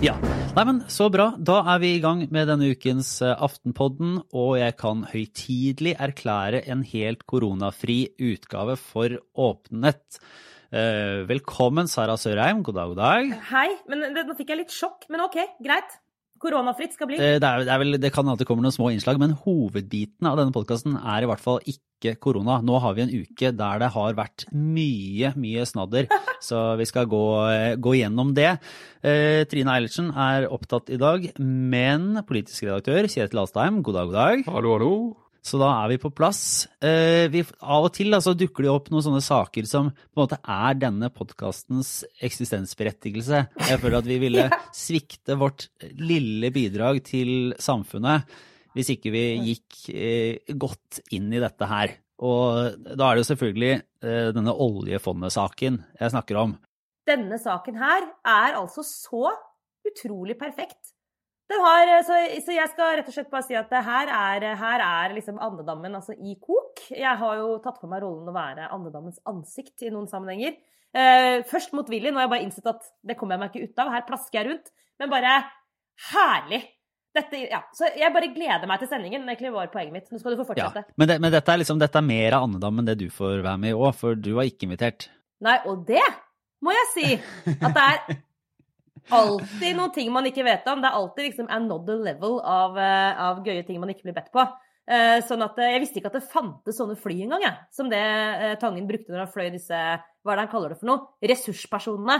Ja. Nei, men så bra. Da er vi i gang med denne ukens eh, Aftenpodden, og jeg kan høytidelig erklære en helt koronafri utgave for Åpnett. Eh, velkommen, Sara Sørheim. God dag, god dag. Hei. Men nå fikk jeg litt sjokk. Men OK, greit. Koronafritt skal bli. Eh, det, er, det, er vel, det kan alltid komme noen små innslag, men hovedbiten av denne podkasten er i hvert fall ikke korona. Nå har vi en uke der det har vært mye, mye snadder, så vi skal gå, gå gjennom det. Eh, Trine Eilertsen er opptatt i dag, men politisk redaktør Kjetil Alstheim, god dag, god dag. Hallo, hallo. Så da er vi på plass. Eh, vi, av og til altså, dukker det opp noen sånne saker som på en måte er denne podkastens eksistensberettigelse. Jeg føler at vi ville svikte vårt lille bidrag til samfunnet hvis ikke vi gikk eh, godt inn i dette her. Og da er det jo selvfølgelig eh, denne oljefondet-saken jeg snakker om. Denne saken her er altså så utrolig perfekt. Har, eh, så, så, jeg skal rett og slett bare si at her er, her er liksom andedammen altså i kok. Jeg har jo tatt på meg rollen å være andedammens ansikt i noen sammenhenger. Eh, først motvillig, nå har jeg bare innsett at det kommer jeg meg ikke ut av. Her plasker jeg rundt. Men bare herlig. Dette, ja. Så jeg bare gleder meg til sendingen. Det egentlig var poenget mitt. Nå skal du få fortsette. Ja, men, det, men dette, er liksom, dette er mer av andedammen enn det du får være med i òg, for du var ikke invitert. Nei, og det må jeg si. At det er alltid noen ting man ikke vet om. Det er alltid liksom another level av, eh, av gøye ting man ikke blir bedt på. Eh, sånn at eh, Jeg visste ikke at det fantes sånne fly engang, jeg. Som det Tangen brukte når han fløy disse hva er det han kaller det for noe? Ressurspersonene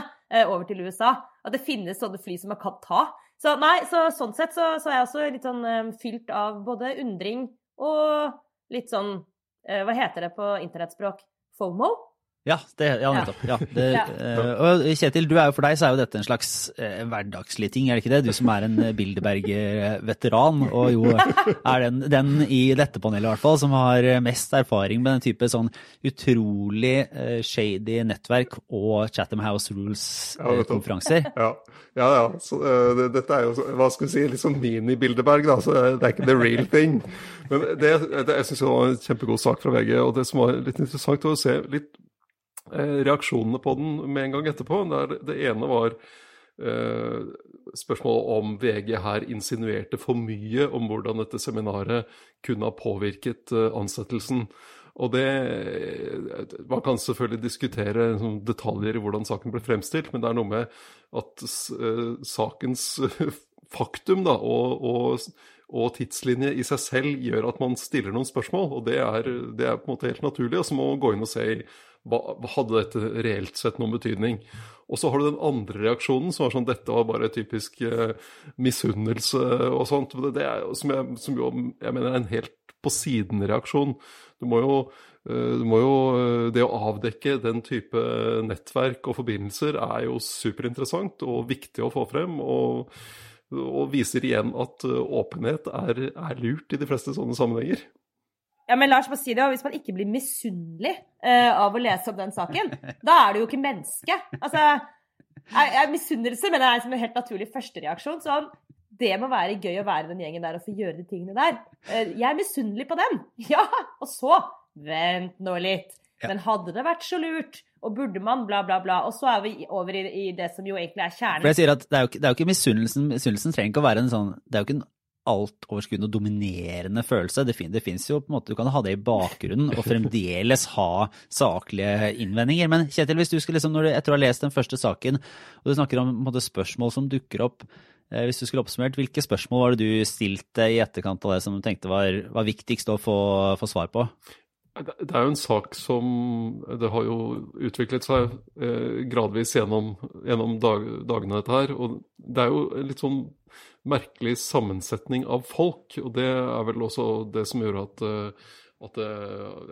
over til USA. At det finnes sånne fly som man kan ta. Så nei, så, sånn sett så, så, er jeg også litt sånn fylt av både undring og litt sånn Hva heter det på internettspråk? FOMO? Ja, det, ja nettopp. Ja, det, ja. Uh, og Kjetil, du er jo for deg så er jo dette en slags eh, hverdagslig ting, er det ikke det? Du som er en Bilderberg-veteran, og jo er den, den, i dette panelet i hvert fall som har mest erfaring med den type sånn utrolig eh, shady nettverk og Chatham House Rules-konferanser. Ja, ja, ja. Så, det, dette er jo hva skal vi si, litt sånn mini-Bilderberg, da. Så det er ikke the real thing. Men det, det jeg syns det var en kjempegod sak fra VG, og det som var litt interessant å se litt Eh, reaksjonene på den med en gang etterpå. Der det ene var eh, spørsmålet om VG her insinuerte for mye om hvordan dette seminaret kunne ha påvirket eh, ansettelsen. Og det Man kan selvfølgelig diskutere sånn, detaljer i hvordan saken ble fremstilt, men det er noe med at uh, sakens faktum da, og, og, og, tidslinje i seg selv gjør at man stiller noen spørsmål. Og det er, det er på en måte helt naturlig. Og så må man gå inn og se i hadde dette reelt sett noen betydning? Og så har du den andre reaksjonen, som var sånn dette var bare typisk eh, misunnelse og sånt. Det er, som, jeg, som jo, jeg mener er en helt på siden-reaksjon. Du må eh, du må jo, eh, Det å avdekke den type nettverk og forbindelser er jo superinteressant og viktig å få frem. Og, og viser igjen at eh, åpenhet er, er, lurt i de fleste sånne sammenhenger. Ja, men Lars, bare si det, Hvis man ikke blir misunnelig uh, av å lese om den saken, da er du jo ikke menneske. Altså, jeg, jeg Misunnelse mener jeg er som en helt naturlig førstereaksjon. Sånn, det må være gøy å være den gjengen der og få gjøre de tingene der. Uh, jeg er misunnelig på dem. Ja, og så Vent nå litt. Ja. Men hadde det vært så lurt, og burde man, bla, bla, bla. Og så er vi over i, i det som jo egentlig er kjernen. For jeg sier at Det er jo, det er jo ikke misunnelsen. Misunnelsen trenger ikke å være en sånn Det er jo ikke en altoverskuende og dominerende følelse. Det, fin, det fins jo på en måte, Du kan ha det i bakgrunnen og fremdeles ha saklige innvendinger. Men Kjetil, hvis du skulle liksom, når du, etter å ha lest den første saken, og du snakker om måte, spørsmål som dukker opp, eh, hvis du skulle oppsummert, hvilke spørsmål var det du stilte i etterkant av det som du tenkte var, var viktigst å få, få svar på? Det er jo en sak som Det har jo utviklet seg eh, gradvis gjennom, gjennom dag, dagene, dette her. Og det er jo litt sånn merkelig sammensetning av folk. Og det er vel også det som gjør at, eh, at det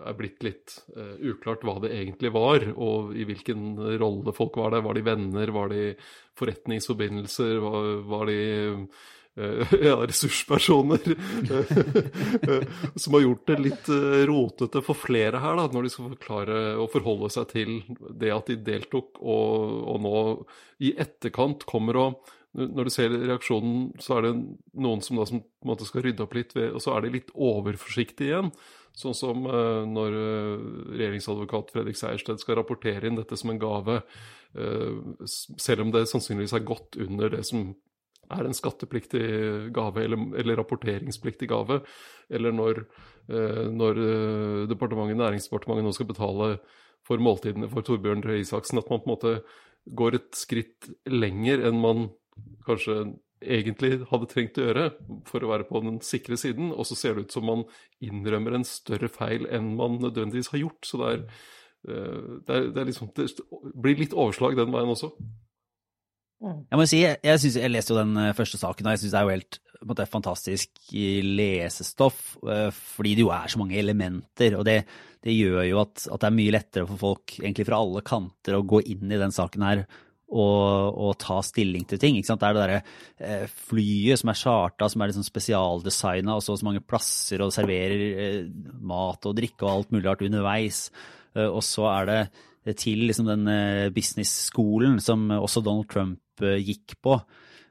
er blitt litt uh, uklart hva det egentlig var, og i hvilken rolle folk var der. Var de venner, var de forretningsforbindelser, var, var de uh, ja, ressurspersoner som har gjort det litt rotete for flere her, da, når de skal forklare og forholde seg til det at de deltok, og, og nå i etterkant kommer og når du ser reaksjonen, så er det noen som da som på en måte skal rydde opp litt, ved, og så er de litt overforsiktige igjen. Sånn som uh, når uh, regjeringsadvokat Fredrik Sejersted skal rapportere inn dette som en gave, uh, selv om det sannsynligvis er godt under det som er en skattepliktig gave eller, eller rapporteringspliktig gave, eller når, når departementet, Næringsdepartementet nå skal betale for måltidene for Torbjørn Røe Isaksen, at man på en måte går et skritt lenger enn man kanskje egentlig hadde trengt å gjøre for å være på den sikre siden, og så ser det ut som man innrømmer en større feil enn man nødvendigvis har gjort. Så det, er, eh, det, er, det, er liksom, det blir litt overslag den veien også. Mm. Jeg må si, jeg, jeg, jeg leste jo den eh, første saken, og jeg syns det er jo helt måte, fantastisk lesestoff. Eh, fordi det jo er så mange elementer. Og det, det gjør jo at, at, det er mye lettere for folk egentlig fra alle kanter å gå inn i den saken her og, og, ta stilling til ting. Ikke sant? Det er det derre eh, flyet som er charta, som er liksom spesialdesigna, og så, så mange plasser og serverer eh, mat og drikke og alt mulig rart underveis. Eh, og så er det til liksom den business-skolen som også Donald Trump gikk på.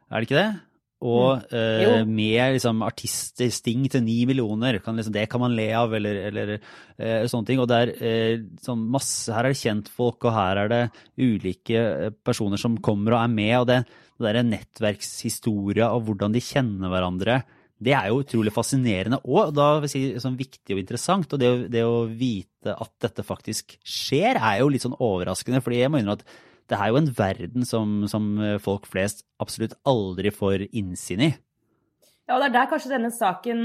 Er det ikke det? Og mm. eh, med liksom, artister, Sting til ni millioner, kan, liksom, det kan man le av, eller, eller eh, sånne ting. Og det er eh, sånn masse, Her er det kjentfolk, og her er det ulike eh, personer som kommer og er med. Og det, det der nettverkshistoria og hvordan de kjenner hverandre, det er jo utrolig fascinerende og da vil jeg si, sånn viktig og interessant. Og det, det å vite at dette faktisk skjer, er jo litt sånn overraskende. fordi jeg må innrømme at det er jo en verden som, som, folk flest absolutt aldri får innsyn i. Ja, og det er der kanskje denne saken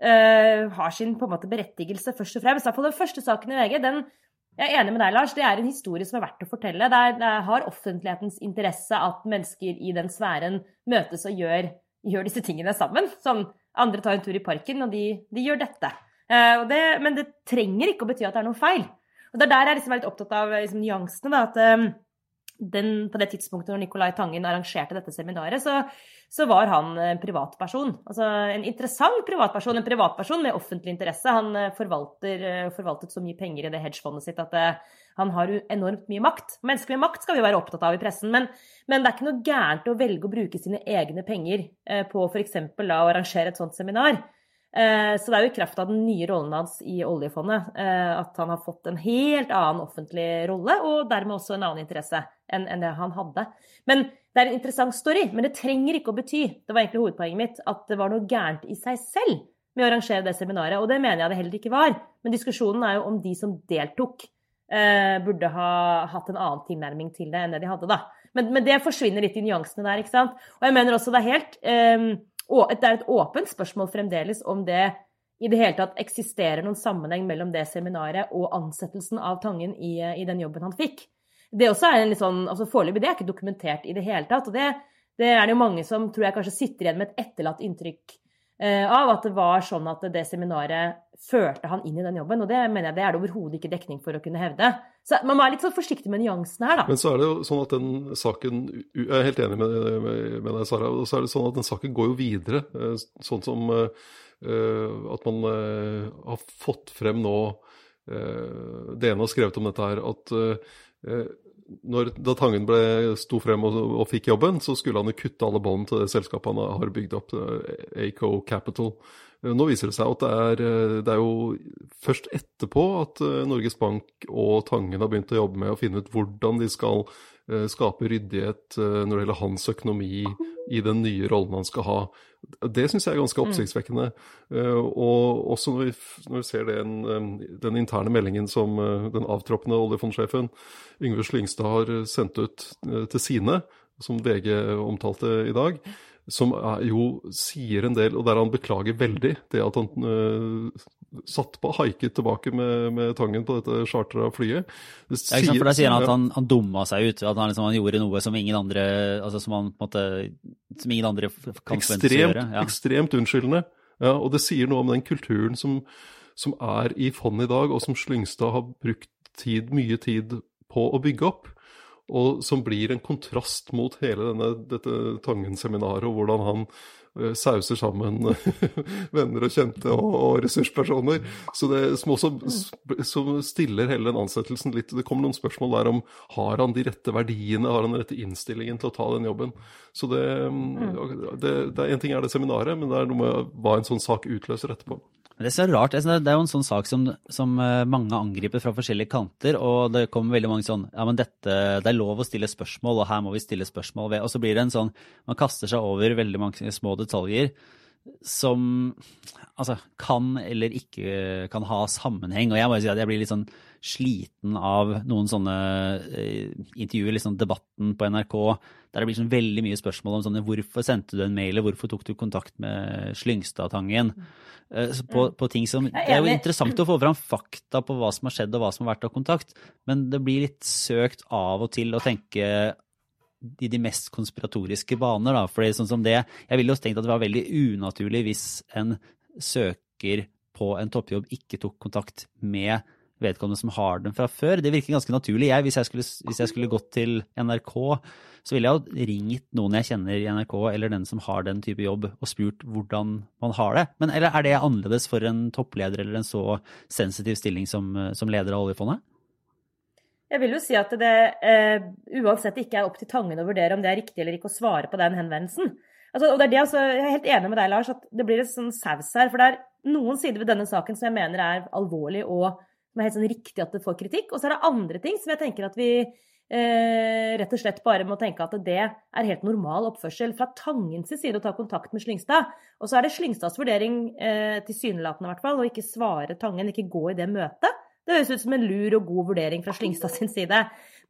uh, har sin på en måte berettigelse, først og fremst. Iallfall den første saken i VG. den jeg er enig med deg, Lars. Det er en historie som er verdt å fortelle. Det, er, det har offentlighetens interesse at mennesker i den sfæren møtes og gjør, gjør disse tingene sammen. Som andre tar en tur i parken, og de, de gjør dette. Uh, det, men det trenger ikke å bety at det er noe feil. Og Det er der jeg liksom er litt opptatt av liksom, nyansene. da, at um, den, på det tidspunktet når Nicolai Tangen arrangerte dette seminaret, så, så, var han en privatperson. Altså en interessant privatperson, en privatperson med offentlig interesse. Han eh, eh, forvaltet så mye penger i det hedgefondet sitt at det, eh, han har enormt mye makt. Mennesker med makt skal vi være opptatt av i pressen, men, men det er ikke noe gærent å velge å bruke sine egne penger på f.eks. å arrangere et sånt seminar. Så det er jo i kraft av den nye rollen hans i oljefondet at han har fått en helt annen offentlig rolle, og dermed også en annen interesse enn det han hadde. Men Det er en interessant story, men det trenger ikke å bety det var egentlig hovedpoenget mitt, at det var noe gærent i seg selv med å arrangere det seminaret. Og det mener jeg det heller ikke var. Men diskusjonen er jo om de som deltok, eh, burde ha hatt en annen tilnærming til det enn det de hadde, da. Men, men det forsvinner litt i nyansene der, ikke sant. Og jeg mener også det er helt eh, det er et åpent spørsmål fremdeles om det i det hele tatt eksisterer noen sammenheng mellom det seminaret og ansettelsen av Tangen i, i den jobben han fikk. Det også er en litt sånn, altså Foreløpig det er ikke dokumentert i det hele tatt. og det, det er det jo mange som tror jeg kanskje sitter igjen med et etterlatt inntrykk eh, av at det var sånn at det seminaret førte han inn i den jobben. Og det mener jeg det er det overhodet ikke dekning for å kunne hevde. Så man må være litt sånn forsiktig med nyansene her, da. Men så er det jo sånn at den saken Jeg er helt enig med, med, deg, Sara. Og så er det sånn at den saken går jo videre. Eh, sånn som uh, at man uh, har fått frem nå uh, Det ene har skrevet om dette her, at når, da Tangen ble, sto frem og, og, fikk jobben, så skulle han jo kutte alle bånd til det selskapet han har bygd opp, Aco Capital. Nå viser det seg at det er, det er, jo først etterpå at Norges Bank og Tangen har begynt å jobbe med å finne ut hvordan de skal skape ryddighet når det gjelder hans økonomi i den nye rollen han skal ha. Det syns jeg er ganske mm. oppsiktsvekkende. Mm. Og også når vi, når vi ser den, den, interne meldingen som den avtroppende oljefondsjefen Yngve Slyngstad har sendt ut til sine, som VG omtalte i dag, som jo sier en del, og der han beklager veldig det at han satt på, haiket tilbake med, med, tangen på dette chartra flyet. Det sier, ja, for Da sier han at han, han dumma seg ut, at han, liksom, han, gjorde noe som ingen andre altså som han på en måte, som ingen andre kan forvente å gjøre. Ja. Ekstremt unnskyldende. Ja, og det sier noe om den kulturen som, som er i fondet i dag, og som Slyngstad har brukt tid, mye tid på å bygge opp og som blir en kontrast mot hele denne, dette Tangen-seminaret, og hvordan han sauser sammen venner og kjente og, og, ressurspersoner. Så det som også som stiller hele den ansettelsen litt Det kommer noen spørsmål der om har han de rette verdiene, har han den rette innstillingen til å ta den jobben. Så det, mm. det, det er En ting er det seminaret, men det er noe med hva en sånn sak utløser etterpå. Det er så rart. Det er jo en sånn sak som, som, eh, mange angriper fra forskjellige kanter. Og det kommer veldig mange sånn Ja, men dette Det er lov å stille spørsmål, og her må vi stille spørsmål ved Og så blir det en sånn Man kaster seg over veldig mange små detaljer som altså, kan eller ikke kan ha sammenheng. Og jeg må jo si at jeg blir litt sånn sliten av noen sånne eh, intervjuer, liksom debatten på NRK, der det blir sånn veldig mye spørsmål om sånne hvorfor sendte du en mail, og hvorfor tok du kontakt med Slyngstadtangen? Eh, på, på, ting som Det er jo interessant å få fram fakta på hva som har skjedd og hva som har vært av kontakt, men det blir litt søkt av og til å tenke i de mest konspiratoriske baner. Da. Fordi sånn som det, Jeg ville også tenkt at det var veldig unaturlig hvis en søker på en toppjobb ikke tok kontakt med vedkommende som har den fra før. Det virker ganske naturlig. Jeg, hvis, jeg skulle, hvis jeg skulle gått til NRK, så ville jeg jo ringt noen jeg kjenner i NRK, eller den som har den type jobb, og spurt hvordan man har det. Men eller er det annerledes for en toppleder eller en så sensitiv stilling som, som leder av oljefondet? Jeg vil jo si at det eh, uansett ikke er opp til Tangen å vurdere om det er riktig eller ikke å svare på den henvendelsen. Altså, og det er det, altså, Jeg er helt enig med deg, Lars, at det blir et sånn saus her. For det er noen sider ved denne saken som jeg mener er alvorlig og som er helt sånn riktig at det får kritikk. Og så er det andre ting som jeg tenker at vi eh, rett og slett bare må tenke at det er helt normal oppførsel fra Tangens side å ta kontakt med Slyngstad. Og så er det Slyngstads vurdering, eh, tilsynelatende i hvert fall, å ikke svare Tangen, ikke gå i det møtet. Det høres ut som en lur og god vurdering fra Slyngstad sin side.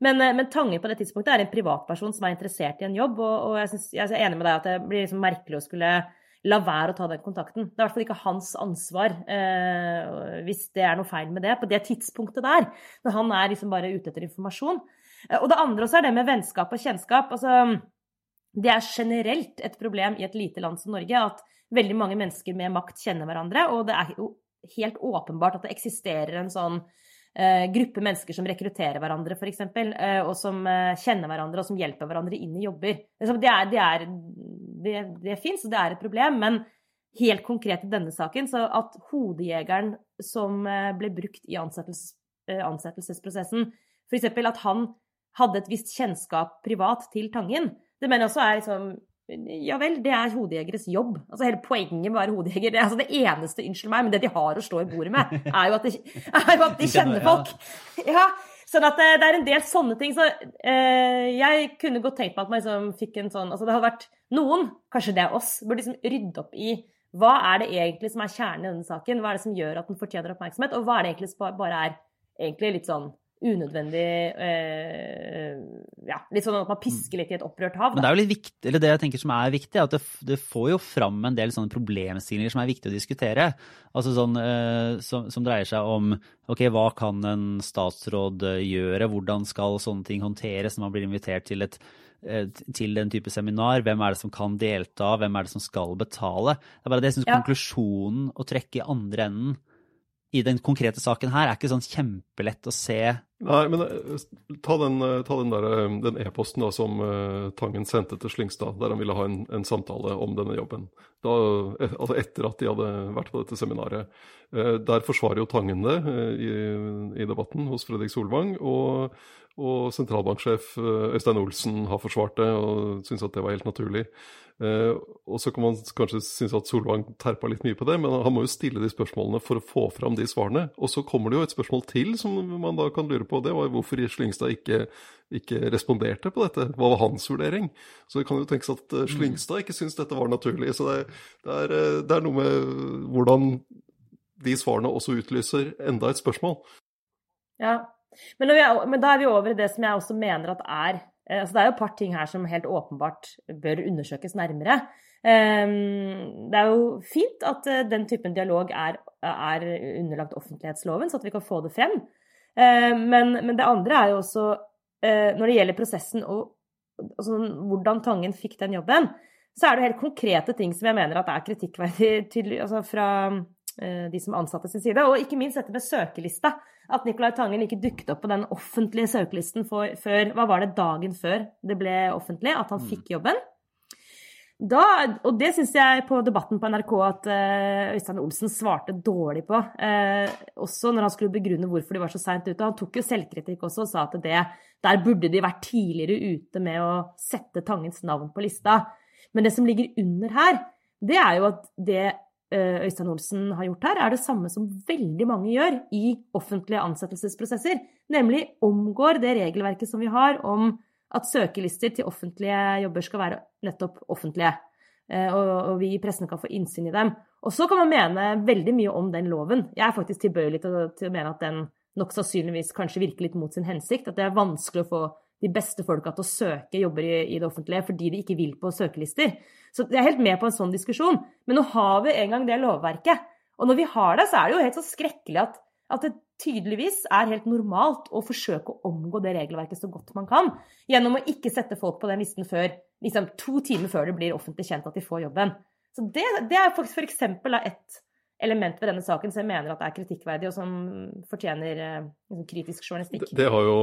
Men, eh, men Tange på det tidspunktet er en privatperson som er interessert i en jobb, og, og jeg, synes, jeg, er enig med deg at det blir liksom merkelig å skulle la være å ta den kontakten. Det er i hvert fall ikke hans ansvar eh, hvis det er noe feil med det på det tidspunktet der. Når han er liksom bare ute etter informasjon. Eh, og det andre også er det med vennskap og kjennskap. Altså, det er generelt et problem i et lite land som Norge at veldig mange mennesker med makt kjenner hverandre, og det er jo helt åpenbart at det eksisterer en sånn eh, gruppe mennesker som rekrutterer hverandre, f.eks., uh, og som eh, kjenner hverandre, og som hjelper hverandre inn i jobber. Det, er, det, er, det, det fins, og det er et problem. Men helt konkret i denne saken, så at hodejegeren som eh, ble brukt i ansettelses, eh, ansettelsesprosessen, f.eks. at han hadde et visst kjennskap privat til Tangen, det mener jeg også er liksom ja vel, det er hodejegeres jobb. Altså Hele poenget med å være hodejeger det, altså det eneste unnskyld meg, men det de har å slå i bordet med, er jo at de, jo at de kjenner folk. Ja, Sånn at det, det, er en del sånne ting. Så eh, jeg kunne godt tenkt meg at man liksom fikk en sånn Altså det hadde vært noen, kanskje det er oss, burde liksom rydde opp i hva er det egentlig som er kjernen i denne saken? Hva er det som gjør at den fortjener oppmerksomhet? Og hva er det egentlig som bare er egentlig litt sånn unødvendig eh, Ja, litt sånn at man pisker litt i et opprørt hav. Da. Men det er jo litt viktig, eller det jeg tenker som er viktig, er at det, det får jo fram en del sånne problemstillinger som er viktig å diskutere. Altså sånn eh, som, som, dreier seg om ok, hva kan en statsråd eh, gjøre, hvordan skal sånne ting håndteres når man blir invitert til et eh, til den type seminar. Hvem er det som kan delta, hvem er det som skal betale? Det er bare det jeg syns ja. konklusjonen å trekke i andre enden i den konkrete saken her er ikke sånn kjempelett å se. Nei, men eh, ta den, eh, ta den, der, den e-posten da som uh, Tangen sendte til Slyngstad, der han ville ha en, en samtale om denne jobben. Da, altså etter at de hadde vært på dette seminaret. Uh, der forsvarer jo Tangen det uh, i, i, debatten hos Fredrik Solvang. Og, og sentralbanksjef Øystein Olsen har forsvart det og syns at det var helt naturlig. Uh, og så kan man kanskje synes at Solvang terpa litt mye på det, men han må jo stille de spørsmålene for å få fram de svarene. Og så kommer det jo et spørsmål til som man da kan lure på. Det var hvorfor Slyngstad ikke, ikke responderte på dette. Hva var hans vurdering? Så det kan jo tenkes at uh, Slyngstad ikke syns dette var naturlig. Så det, det, er, det er noe med hvordan de svarene også utlyser enda et spørsmål. Ja, men, er, men da er vi over i det som jeg også mener at er Eh, altså det er jo et par ting her som helt åpenbart bør undersøkes nærmere. Ehm, det er jo fint at eh, den typen dialog er, er underlagt offentlighetsloven, så at vi kan få det frem. Ehm, men, men det andre er jo også, eh, når det gjelder prosessen og altså hvordan Tangen fikk den jobben, så er det helt konkrete ting som jeg mener at er kritikkverdig altså fra de som ansatte sin side. Og ikke minst dette med søkelista at Nicolai Tangen ikke dukket opp på den offentlige søkelisten for, før Hva var det dagen før det ble offentlig at han mm. fikk jobben? da, og det syns jeg på Debatten på NRK at uh, Øystein Olsen svarte dårlig på. Uh, også når han skulle begrunne hvorfor de var så seint ute. Han tok jo selvkritikk også og sa at det, der burde de vært tidligere ute med å sette Tangens navn på lista. Men det som ligger under her, det er jo at det Øystein Olsen har gjort her, er det samme som veldig mange gjør i offentlige ansettelsesprosesser. Nemlig omgår det regelverket som vi har om at søkelister til offentlige jobber skal være nettopp offentlige. Eh, og, vi i pressen kan få innsyn i dem. Og så kan man mene veldig mye om den loven. Jeg er faktisk tilbøyelig til, til å mene at den nok sannsynligvis kanskje virker litt mot sin hensikt. At det er vanskelig å få de beste folka til å søke jobber i, i, det offentlige fordi de ikke vil på søkelister. Så jeg er helt med på en sånn diskusjon. Men nå har vi en gang det lovverket. Og når vi har det, så er det jo helt så skrekkelig at, at det tydeligvis er helt normalt å forsøke å omgå det regelverket så godt man kan, gjennom å ikke sette folk på den listen før liksom to timer før det blir offentlig kjent at de får jobben. Så det, det er f.eks. et element ved denne saken som jeg mener at er kritikkverdig, og som fortjener uh, kritisk journalistikk. Det, det, har jo,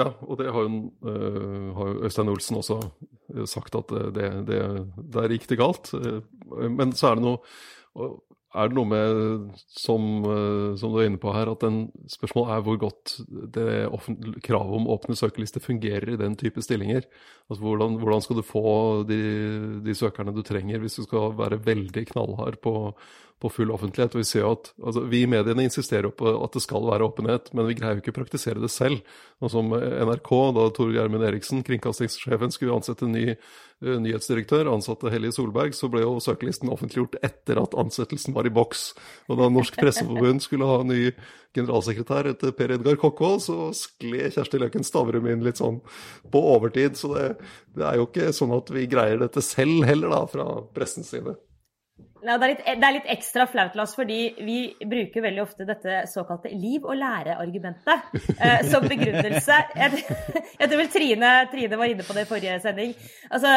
ja, og det har jo, uh, har jo Øystein Olsen også sagt at det, det, der gikk det galt. Men så er det noe er det noe med, som, eh, som, du er inne på her, at den spørsmålet er hvor godt det kravet om åpne søkerlister fungerer i den type stillinger? Altså hvordan, hvordan skal du få de, de, søkerne du trenger hvis du skal være veldig knallhard på, på full offentlighet. Og Vi ser jo at altså, vi i mediene insisterer på at det skal være åpenhet, men vi greier jo ikke å praktisere det selv. Og som NRK, da Tor Gjermund Eriksen, kringkastingssjefen, skulle ansette en ny uh, nyhetsdirektør, ansatte Hellige Solberg, så ble jo søkelisten offentliggjort etter at ansettelsen var i boks. Og da Norsk Presseforbund skulle ha en ny generalsekretær etter Per Edgar Kokkvold, så skled Kjersti Løken Stavrum inn litt sånn på overtid. Så det, det er jo ikke sånn at vi greier dette selv heller, da, fra pressens side. Ja, det, er litt, det, er litt, ekstra flaut, Lars, fordi vi bruker veldig ofte dette såkalte liv- og lære-argumentet eh, som begrunnelse. Jeg, jeg tror vel Trine, Trine, var inne på det i forrige sending, altså,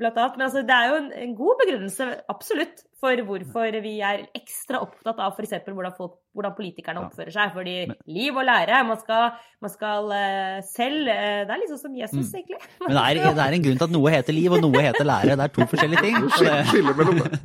blant annet. Men altså, det er jo en, en god begrunnelse, absolutt, for hvorfor vi er ekstra opptatt av f.eks. Hvordan, hvordan politikerne oppfører seg. Fordi liv og lære Man skal, man skal uh, selv uh, Det er liksom som Jesus, mm. egentlig. Men det er, det er, en grunn til at noe heter liv, og noe heter lære. Det er to forskjellige ting. Skille mellom det.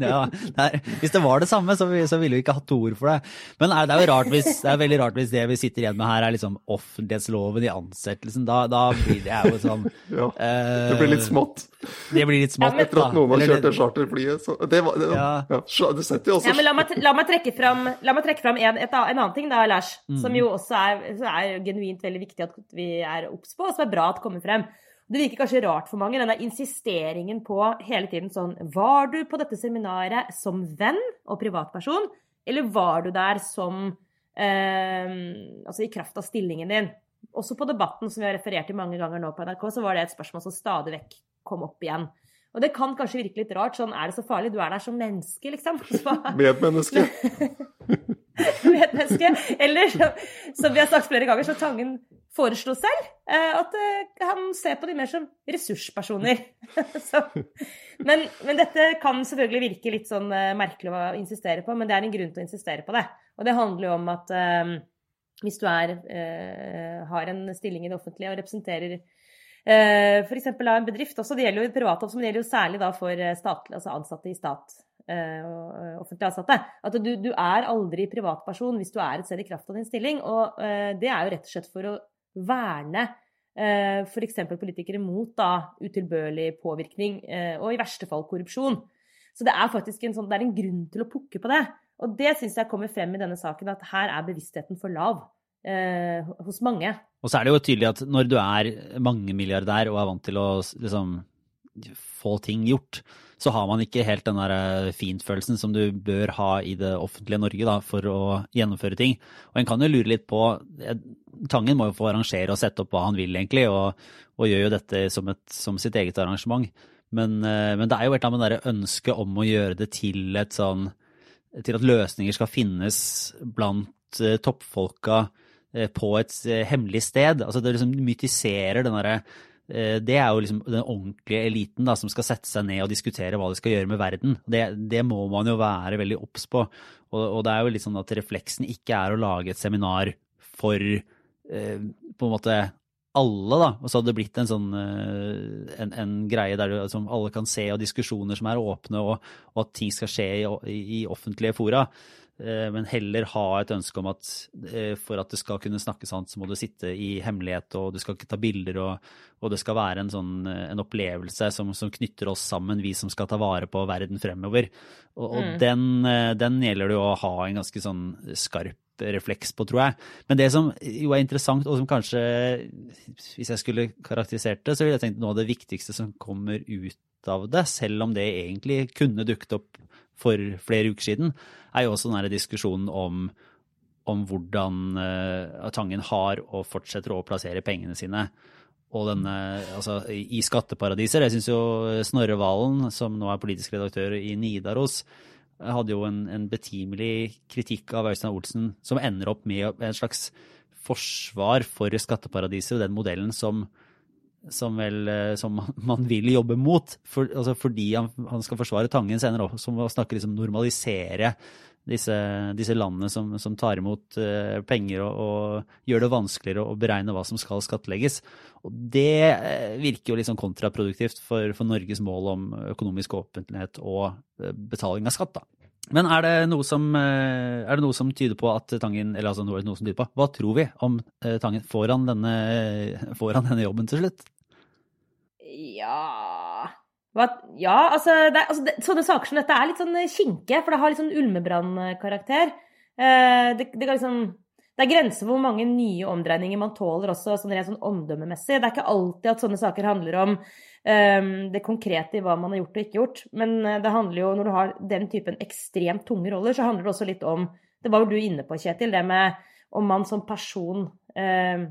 ja, det er, hvis det var det samme, så, så ville vi ikke hatt to ord for det. Men det er jo rart hvis, det er veldig rart hvis det vi sitter igjen med her, er liksom offentlighetsloven i ansettelsen. Da, da blir det jo sånn Ja, det blir litt smått. Det blir litt smått, ja, Etter at noen har kjørt det charterflyet. Så det var, det, ja. ja, det setter jo også ja, men La meg, la meg trekke fram, fram en, et, en, annen ting, da, Lars, mm. som jo også er, er, genuint veldig viktig at vi er obs på, og som er bra at kommer frem. Det virker kanskje rart for mange, denne insisteringen på hele tiden sånn Var du på dette seminaret som venn og privatperson, eller var du der som eh, Altså i kraft av stillingen din? Også på Debatten, som vi har referert til mange ganger nå på NRK, så var det et spørsmål som stadig vekk kom opp igjen. Og det kan kanskje virke litt rart. Sånn, er det så farlig? Du er der som menneske, liksom. Medmenneske. Medmenneske. Eller som vi har sagt flere ganger, så Tangen foreslo selv eh, at eh, han ser på de mer som ressurspersoner. så, men, men, dette kan selvfølgelig virke litt sånn eh, merkelig å insistere på, men det er en grunn til å insistere på det. Og det handler jo om at hvis du er, har en stilling i det offentlige og representerer F.eks. av en bedrift også. Det gjelder jo i private, men det gjelder jo særlig for eh, statlig, altså ansatte i stat eh, offentlig ansatte. At du, du, er aldri privatperson hvis du er et sted i kraft av din stilling. Og det er jo rett og slett for å verne eh, f.eks. politikere mot da utilbørlig påvirkning, og i verste fall korrupsjon. Så det er faktisk en, sånn, det er en grunn til å pukke på det. Og det syns jeg kommer frem i denne saken, at her er bevisstheten for lav eh, hos mange. Og så er det jo tydelig at når du er mangemilliardær og er vant til å liksom, få ting gjort, så har man ikke helt den der eh, fintfølelsen som du bør ha i det offentlige Norge da, for å gjennomføre ting. Og en kan jo lure litt på eh, Tangen må jo få arrangere og sette opp hva han vil, egentlig, og, og gjør jo dette som, et, som, sitt eget arrangement. Men, eh, men det er jo et eller annet ønsket om å gjøre det til et sånn til at løsninger skal finnes blant toppfolka på et eh, hemmelig sted. Altså det liksom mytiserer den derre eh, det er jo liksom den ordentlige eliten da, som skal sette seg ned og diskutere hva de skal gjøre med verden. Det, det må man jo være veldig obs på. Og, og, det er jo litt sånn at refleksen ikke er å lage et seminar for eh, på en måte alle, da. Og så hadde det blitt en sånn eh, en, en greie der som alle kan se, og diskusjoner som er åpne, og, og at ting skal skje i, i offentlige fora. Eh, men heller ha et ønske om at eh, for at det skal kunne snakkes sant, så må du sitte i hemmelighet, og du skal ikke ta bilder, og, og det skal være en sånn en opplevelse som, som, knytter oss sammen, vi som skal ta vare på verden fremover. Og, og mm. den, den, gjelder det jo å ha en ganske sånn skarp refleks på, tror jeg. Men det som jo er interessant, og som kanskje, hvis jeg skulle karakterisert det, så ville jeg tenkt noe av det viktigste som kommer ut av det, selv om det egentlig kunne dukket opp for flere uker siden, er jo også denne diskusjonen om, om hvordan uh, Tangen har og fortsetter å plassere pengene sine. Og denne, altså, i skatteparadiser. Jeg syns jo Snorre Valen, som nå er politisk redaktør i Nidaros, hadde jo en, en betimelig kritikk av Øystein Olsen, som ender opp med en slags forsvar for skatteparadiser og den modellen som, som, vel, eh, som man vil jobbe mot. For, altså fordi han, han, skal forsvare Tangen senere òg, som snakker snakke liksom normalisere disse, disse landene som, som, tar imot uh, penger og, og, gjør det vanskeligere å beregne hva som skal skattlegges. Og det uh, virker jo litt sånn kontraproduktivt for, for, Norges mål om økonomisk åpenhet og betaling av skatt. da. Men er det, noe som, er det noe som tyder på at Tangen eller altså noe, noe som tyder på, Hva tror vi om Tangen? Får han denne, får han denne jobben til slutt? Ja ja, altså, det, altså det, sånne saker som dette er litt sånn kinkige, for det har litt sånn Ulmebrann-karakter. Eh, det, det, liksom, det, er grenser for hvor mange nye omdreininger man tåler også sånn rent sånn omdømmemessig. Det er ikke alltid at sånne saker handler om um, det konkrete i hva man har gjort og ikke gjort. Men eh, det handler jo, når du har den typen ekstremt tunge roller, så handler det også litt om Det var jo du inne på, Kjetil, det med om man som person um,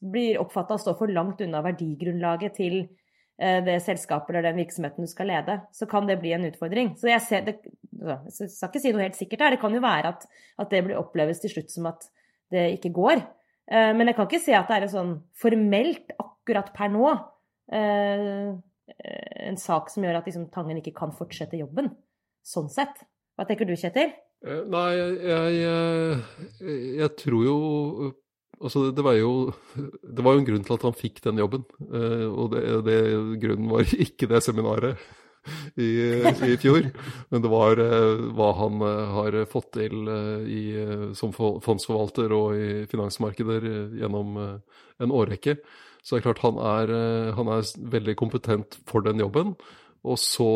blir oppfatta å stå for langt unna verdigrunnlaget til Eh, det selskapet eller den virksomheten du skal lede, så kan det bli en utfordring. Så jeg, ser, det, jeg skal ikke si noe helt sikkert her. Det kan jo være at, at, det blir oppleves til slutt som at det ikke går. Eh, men jeg kan ikke si at det er en sånn formelt, akkurat per nå, eh, en sak som gjør at liksom, Tangen ikke kan fortsette jobben. Sånn sett. Hva tenker du, Kjetil? Nei, jeg, jeg, jeg tror jo Altså, det, var jo, det var jo en grunn til at han fikk den jobben. Uh, og det, det, grunnen var ikke det seminaret i, i fjor, men det var uh, hva han uh, har fått til i, som fondsforvalter og i finansmarkeder gjennom en årrekke. Så det er klart han er, han er veldig kompetent for den jobben. Og så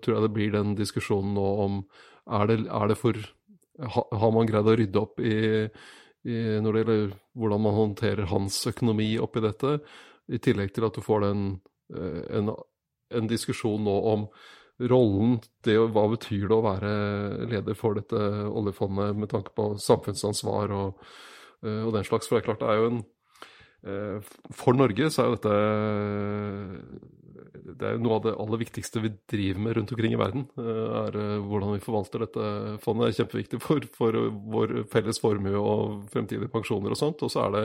tror jeg det blir den diskusjonen nå om er det, er det for Har man greid å rydde opp i, når det gjelder hvordan man håndterer hans økonomi oppi dette. I tillegg til at du får den, eh, en, en diskusjon nå om rollen, det, hva betyr det å være leder for dette oljefondet med tanke på samfunnsansvar og, eh, og den slags. For det er klart, det er jo en eh, For Norge så er jo dette det er noe av det aller viktigste vi driver med rundt omkring i verden. Eh, er eh, Hvordan vi forvalter dette fondet. Det er kjempeviktig for, for vår felles formue og fremtidige pensjoner og sånt. Og så er det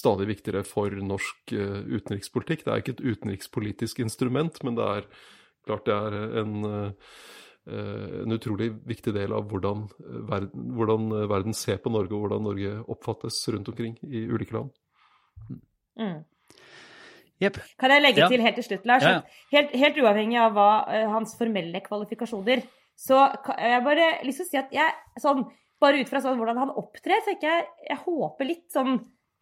stadig viktigere for norsk eh, utenrikspolitikk. Det er ikke et utenrikspolitisk instrument, men det er klart det er en, en utrolig viktig del av hvordan verden, hvordan verden, ser på Norge, og hvordan Norge oppfattes rundt omkring i ulike land. Mm. Yep. Kan jeg legge ja. til helt til slutt, Lars? Ja. Helt, helt, uavhengig av hva, uh, hans formelle kvalifikasjoner, så jeg bare lyst til å si at jeg sånn, Bare ut fra sånn, hvordan han opptrer, så jeg, jeg håper litt sånn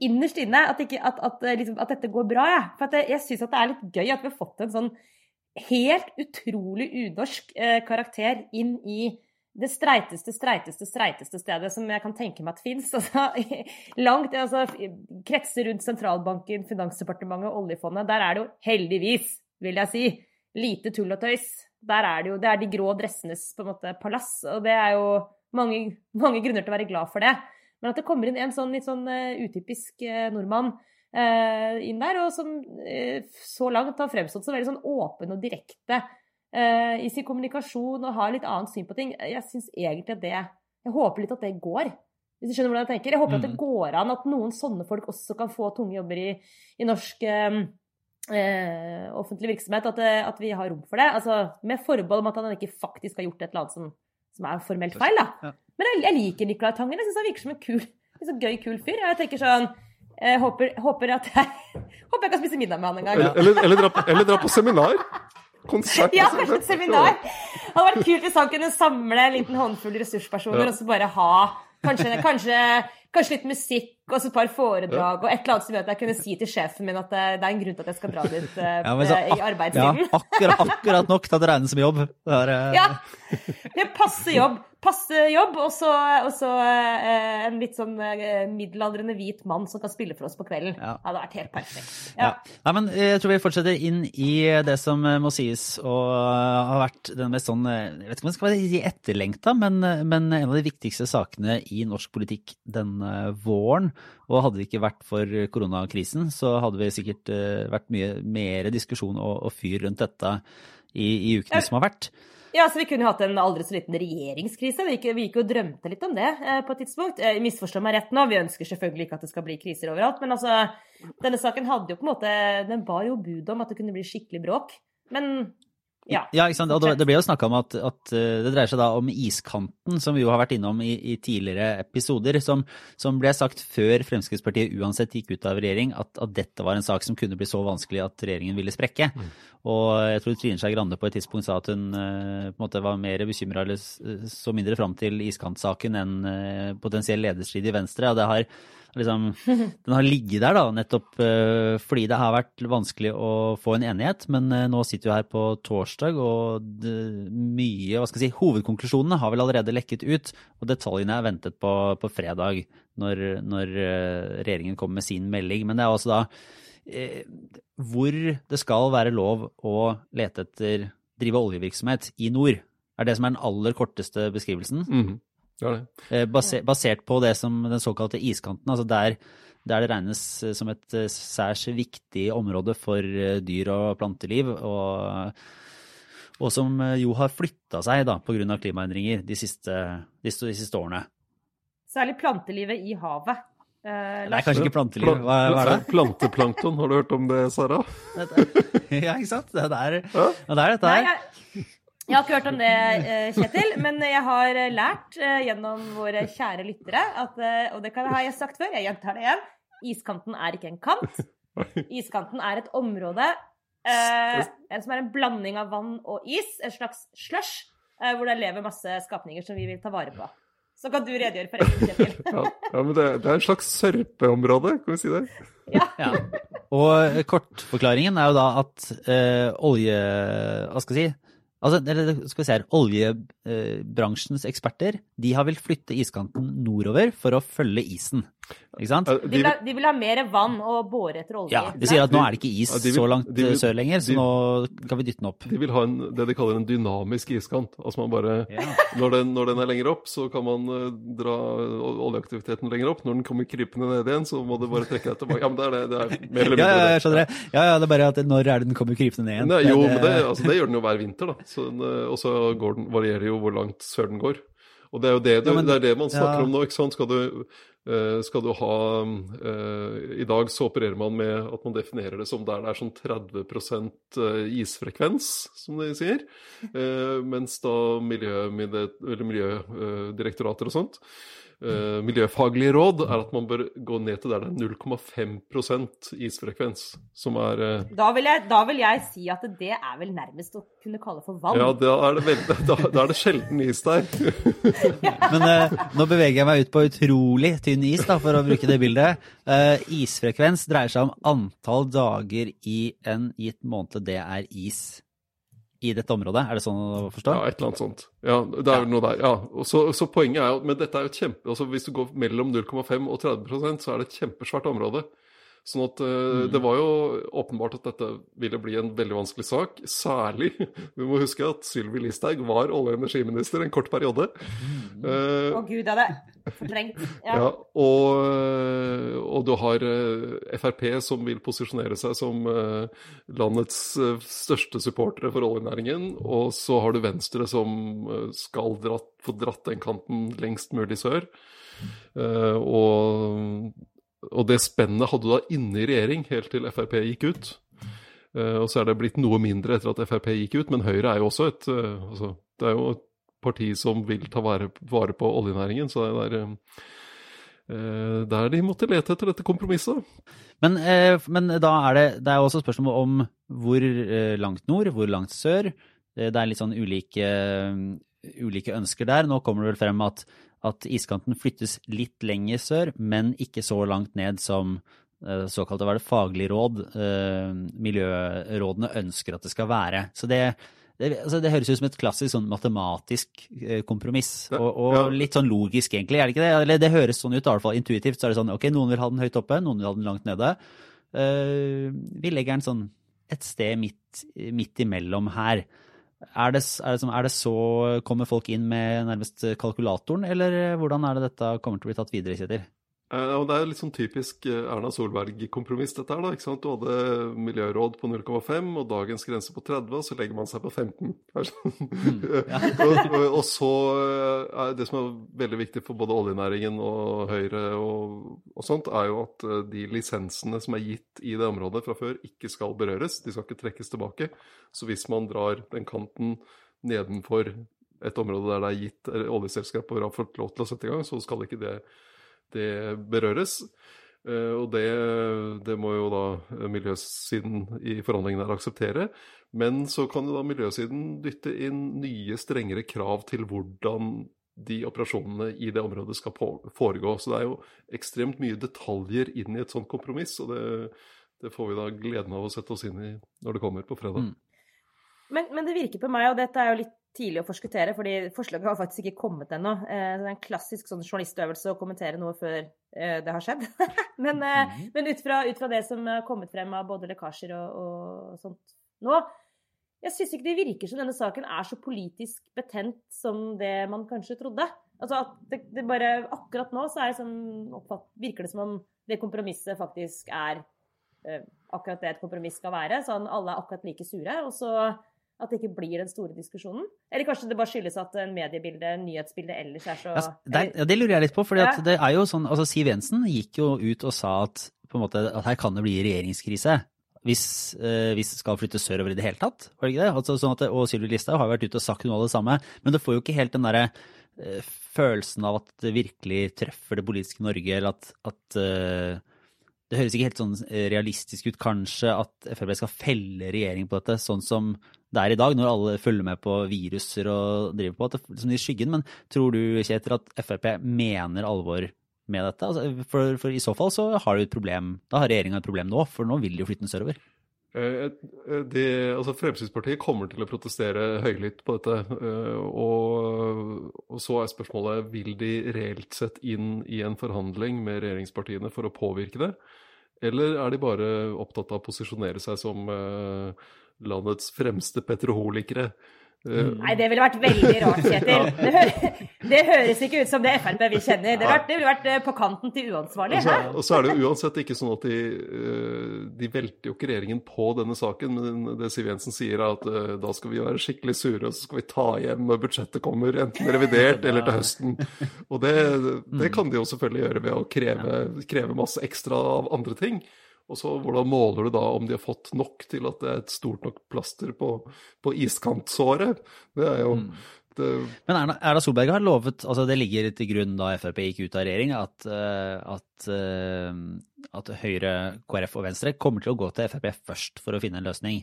innerst inne at, ikke, at, at, eh, liksom, at, dette går bra. Ja. For jeg, jeg syns det er litt gøy at vi har fått en sånn helt utrolig unorsk uh, karakter inn i det streiteste, streiteste, streiteste stedet som jeg kan tenke meg at fins. Altså, langt, altså, kretser rundt sentralbanken, Finansdepartementet, oljefondet. Der er det jo heldigvis, vil jeg si, lite tull og tøys. Der er det jo Det er de grå dressenes på en måte palass, og det er jo mange, mange grunner til å være glad for det. Men at det kommer inn en sånn litt sånn uh, utypisk uh, nordmann uh, inn der, og som så langt har fremstått så veldig sånn åpen og direkte uh, i sin kommunikasjon og har litt annet syn på ting. Jeg syns egentlig at det Jeg håper litt at det går. Hvis du skjønner hvordan jeg tenker. Jeg håper mm. at det mm. går an at noen sånne folk også kan få tunge jobber i, i norsk eh, offentlig virksomhet. At, at, vi har rom for det. Altså, med forbehold om at han ikke faktisk har gjort et eller annet som, som er formelt feil. Da. Men jeg, jeg liker Nicolai Tangen. Jeg syns han virker som en kul, liksom gøy, kul fyr. Jeg tenker sånn Jeg håper, håper at jeg håper jeg kan spise middag med han en gang. Eller, eller, eller, dra, på- eller dra på seminar. Konsert. Ja, kanskje et seminar. Det hadde vært kult hvis han kunne samle en liten håndfull ressurspersoner Ja. og så bare ha kanskje, kanskje, kanskje litt musikk og så et par foredrag og et eller annet som gjør at jeg kunne si til sjefen min at det, det er en grunn til at jeg skal dra dit uh, Ja, så i ak- arbeidstiden. Ja, akkurat, akkurat nok til at det regnes som jobb. Det er, uh... Ja. Det er passe jobb. Passe jobb, og så, uh, eh, en litt sånn eh, middelaldrende hvit mann som kan spille for oss på kvelden. Ja. Det hadde vært helt perfekt. Ja. Nei, men jeg tror vi fortsetter inn i det som eh, må sies og har vært den mest sånn eh, Jeg vet ikke om det skal være etterlengta, men, eh, men en av de viktigste sakene i norsk politikk denne våren. Og hadde det ikke vært for koronakrisen, så hadde vi sikkert eh, vært mye mer diskusjon og, og fyr rundt dette i, i ukene som har vært. Ja, så Vi kunne hatt en aldri så liten regjeringskrise. Vi gikk, vi gikk jo og drømte litt om det eh, på et tidspunkt. Eh, misforstå meg rett nå, vi ønsker selvfølgelig ikke at det skal bli kriser overalt. Men altså, denne saken hadde jo på en måte Den bar jo bud om at det kunne bli skikkelig bråk. Men ja. Ja, ikke sant? Og det, det ble jo snakka om at, at eh, det dreier seg da om iskanten, som vi jo har vært innom i, i tidligere episoder, som, som ble sagt før Fremskrittspartiet uansett gikk ut av regjering, at, at dette var en sak som kunne bli så vanskelig at regjeringen ville sprekke. Og jeg tror Trine Skei Grande på et tidspunkt sa at hun eh, på en måte var mer bekymra eller så mindre fram til iskantsaken enn eh, potensiell lederstrid i Venstre. Og det har liksom, den har ligget der da, nettopp eh, fordi det har vært vanskelig å få en enighet. Men eh, nå sitter vi her på torsdag, og det, mye, hva skal jeg si, hovedkonklusjonene har vel allerede lekket ut. Og detaljene er ventet på, på fredag, når, når eh, regjeringen kommer med sin melding. Men det er altså da eh, hvor det skal være lov å lete etter drive oljevirksomhet i nord. Er det som er den aller korteste beskrivelsen. Mhm. Det det. Eh, Basert, basert på det som den såkalte iskanten, altså der, der det regnes eh, som et eh, særs viktig område for eh, dyr og planteliv, og, og som jo har flytta seg da pga. klimaendringer de siste, de, de siste årene. Særlig plantelivet i havet. Eh, Det er kanskje ikke planteliv, hva, hva er det? Planteplankton, har du hørt om det, Sara? Ja, ikke sant? Det er, Ja. ja, det er dette Nei, her. Jeg, har ikke hørt om det, eh, Kjetil, men jeg har eh, lært eh, gjennom våre kjære lyttere, at, og det kan- har jeg sagt før, jeg gjentar det igjen, iskanten er ikke en kant. Iskanten er et område eh, som er en blanding av vann og is, en slags slush, eh, hvor det lever masse skapninger som vi vil ta vare på. Så kan du redegjøre for resten, Kjetil. Ja, ja men det, det er en slags sørpeområde, kan vi si det? Ja. Og kortforklaringen er jo da at eh, olje... Hva skal jeg si? Altså, eller skal vi se her, Oljebransjens eksperter de har vel flytte iskanten nordover for å følge isen. Ikke sant? De vil, ha, de vil ha mer vann og bore etter olje. Ja, De sier at nå er det ikke is vil- så langt vil- eh, sør lenger, så de- nå kan vi dytte den opp. De vil ha en, det de kaller en dynamisk iskant. Altså man bare, Ja. når, den, når den er lenger opp, så kan man eh, dra oljeaktiviteten lenger opp. Når den kommer krypende ned igjen, så må du bare trekke deg tilbake. Ja, men det er det. det er mer eller Ja, mindre ja, det. jeg skjønner det. Ja, ja, det er bare at når er det den kommer krypende ned igjen? Nei, jo, Det- men det, altså, det gjør den jo hver vinter, da. Så den, eh, Og så går den, varierer jo hvor langt sør den går. Og det er jo det, du, Ja, men- det, er det man snakker ja. om nå. ikke sant? Skal du, skal du ha eh, I dag så opererer man med at man definerer det som der det er sånn 30 eh, isfrekvens, som de sier. Eh, mens da eller Miljødirektorater og sånt eh, miljøfaglige råd er at man bør gå ned til der det er 0,5% isfrekvens, som er eh, Da vil, jeg, da vil jeg si at det er vel nærmest å kunne kalle for vann. Ja, da er det, veldig, da, da er det sjelden is der. Men uh, nå beveger jeg meg ut på utrolig tynn is, da, for å bruke det bildet. Eh, isfrekvens dreier seg om antall dager i en gitt måned det er is i dette området. Er det sånn å forstå? Ja, et eller annet sånt. Ja, det er vel noe der. Ja, så, så poenget er jo Men dette er jo kjempe... Altså hvis du går mellom 0,5 og 30% så er det et kjempesvært område. Sånn at mm. det var jo åpenbart at dette ville bli en veldig vanskelig sak. Særlig Vi må huske at Sylvi Listhaug var olje- og energiminister en kort periode. Eh, Å gud, er det fortrengt. Ja. Ja, og, øh, og du har Frp som vil posisjonere seg som landets største supportere for oljenæringen. Og så har du Venstre som skal dratt, få dratt den kanten lengst mulig sør. Uh, og, og det spennet hadde du da inne i regjering helt til Frp gikk ut. Uh, og så er det blitt noe mindre etter at Frp gikk ut, men Høyre er jo også et uh, altså, Det er jo et parti som vil ta vare, vare på oljenæringen, så det er eh, der de måtte lete etter dette kompromisset. Men, men da er det, det er også spørsmål om hvor langt nord, hvor langt sør. Det er litt sånn ulike, ulike ønsker der. Nå kommer det vel frem at, at iskanten flyttes litt lenger sør, men ikke så langt ned som såkalte var det faglig råd, miljørådene ønsker at det skal være. Så det, det, altså det, høres ut som et klassisk sånn matematisk kompromiss, og, og litt sånn logisk egentlig, er det ikke det? Eller det høres sånn ut, i hvert fall intuitivt. Så er det sånn ok, noen vil ha den høyt oppe, noen vil ha den langt nede. Vi legger den sånn et sted midt, midt imellom her. Er det, er, det, er det, så Kommer folk inn med nærmest kalkulatoren, eller hvordan er det dette kommer til å bli tatt videre, Kjetil? Eh, det er litt sånn typisk eh, Erna Solberg-kompromiss, dette her. da, ikke sant? Du hadde miljøråd på 0,5 og dagens grense på 30, og så legger man seg på 15. Mm, ja. og, og, og, så eh, er det som er veldig viktig for både oljenæringen og Høyre og, og, sånt, er jo at de lisensene som er gitt i det området fra før, ikke skal berøres. De skal ikke trekkes tilbake. Så hvis man drar den kanten nedenfor et område der det er gitt oljeselskaper har fått lov til å sette i gang, så skal ikke det det berøres. Eh, og det, det, må jo da miljøsiden i forhandlingene her akseptere. Men så kan jo da miljøsiden dytte inn nye, strengere krav til hvordan de operasjonene i det området skal foregå. Så det er jo ekstremt mye detaljer inn i et sånt kompromiss, og det, det får vi da gleden av å sette oss inn i når det kommer på fredag. Mm. Men, men, det virker på meg, og dette er jo litt tidlig å forskuttere, fordi forslaget har faktisk ikke kommet ennå. Eh, det er en klassisk sånn journalistøvelse å kommentere noe før eh, det har skjedd. men, mm. men ut, fra, ut, fra, det som har kommet frem av både lekkasjer og, og sånt nå, jeg syns ikke det virker som denne saken er så politisk betent som det man kanskje trodde. Altså at det, det bare Akkurat nå så er det sånn, virker det som om det kompromisset faktisk er akkurat det et kompromiss skal være. Sånn alle er akkurat like sure. Og så at det ikke blir den store diskusjonen? Eller kanskje det bare skyldes at mediebildet, nyhetsbildet ellers er så ja, det, ja, det lurer jeg litt på. for ja. det er jo sånn, altså Siv Jensen gikk jo ut og sa at, på en måte, at her kan det bli regjeringskrise. Hvis, eh, hvis, det skal flytte sørover i det hele tatt. var det ikke det? Altså, sånn at, og Sylvi Listhaug har vært ute og sagt noe av det samme. Men det får jo ikke helt den derre eh, følelsen av at det virkelig treffer det politiske Norge, eller at, at eh, det høres ikke helt sånn eh, realistisk ut kanskje at Frp skal felle regjering på dette, sånn som det er i dag, når alle følger med på viruser og driver på, at det, liksom i skyggen. Men tror du, Kjetil, at Frp mener alvor med dette? Altså, for, for, i så fall så har du et problem. Da har regjeringa et problem nå, for nå vil de jo flytte den sørover. Eh, eh, altså Fremskrittspartiet kommer til å protestere høylytt på dette. Og, og, så er spørsmålet vil de reelt sett inn i en forhandling med regjeringspartiene for å påvirke det. Eller er de bare opptatt av å posisjonere seg som uh, landets fremste petroholikere? Uh, Nei, det ville vært veldig rart, Kjetil. Ja. Det, høres, det, høres ikke ut som det Frp vi kjenner. Det, vært, det ville vært eh, på kanten til uansvarlig. Altså, og så er det jo uansett ikke sånn at de, de velter jo ikke regjeringen på denne saken. Men det Siv Jensen sier, er at da skal vi være skikkelig sure, og så skal vi ta hjem når budsjettet kommer, enten revidert eller til høsten. Og det, det kan de jo selvfølgelig gjøre ved å kreve, kreve masse ekstra av andre ting. Og så hvordan måler du da om de har fått nok til at det er et stort nok plaster på, på iskantsåret? Det er jo mm. det... Men Erna, Erna, Solberg har lovet, altså det ligger til grunn da Frp gikk ut av regjering, at, eh, at, eh, at Høyre, KrF og Venstre kommer til å gå til Frp først for å finne en løsning.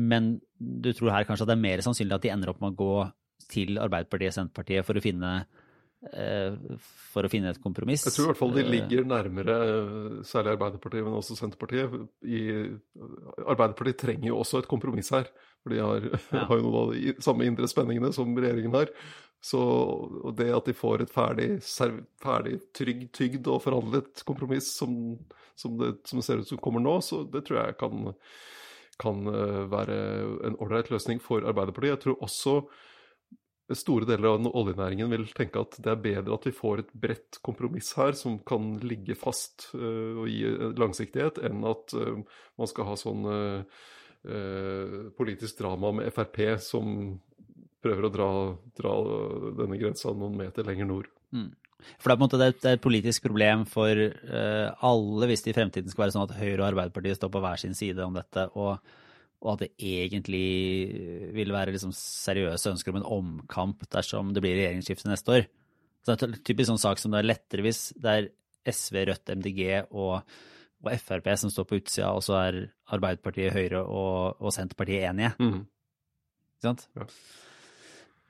Men du tror her kanskje at det er mer sannsynlig at de ender opp med å gå til Arbeiderpartiet og Senterpartiet for å finne for å finne et kompromiss. Jeg tror i hvert fall de eh, ligger nærmere, særlig Arbeiderpartiet, men også Senterpartiet. I, Arbeiderpartiet trenger jo også et kompromiss her. For de har, ja. har jo noen av de samme indre spenningene som regjeringen har. Så det at de får et ferdig, ferdig trygg, tygd og forhandlet kompromiss som, som, det, som, det, ser ut som kommer nå, så det tror jeg kan, kan eh, være en ålreit løsning for Arbeiderpartiet. Jeg tror også store deler av oljenæringen vil tenke at det er bedre at vi får et bredt kompromiss her som kan ligge fast uh, og gi langsiktighet, enn at uh, man skal ha sånn politisk drama med Frp som prøver å dra, dra, denne grensa noen meter lenger nord. Mm. For det er på en måte er et politisk problem for alle hvis det i fremtiden skal være sånn at Høyre og Arbeiderpartiet står på hver sin side om dette. og og at det egentlig vil være liksom seriøse ønsker om en omkamp dersom det blir regjeringsskifte neste år. Så det er en typisk sånn sak som det er lettere hvis det er SV, Rødt, MDG og, og Frp som står på utsida, og så er Arbeiderpartiet, Høyre og, og Senterpartiet enige. Mm. Ikke sant? Ja.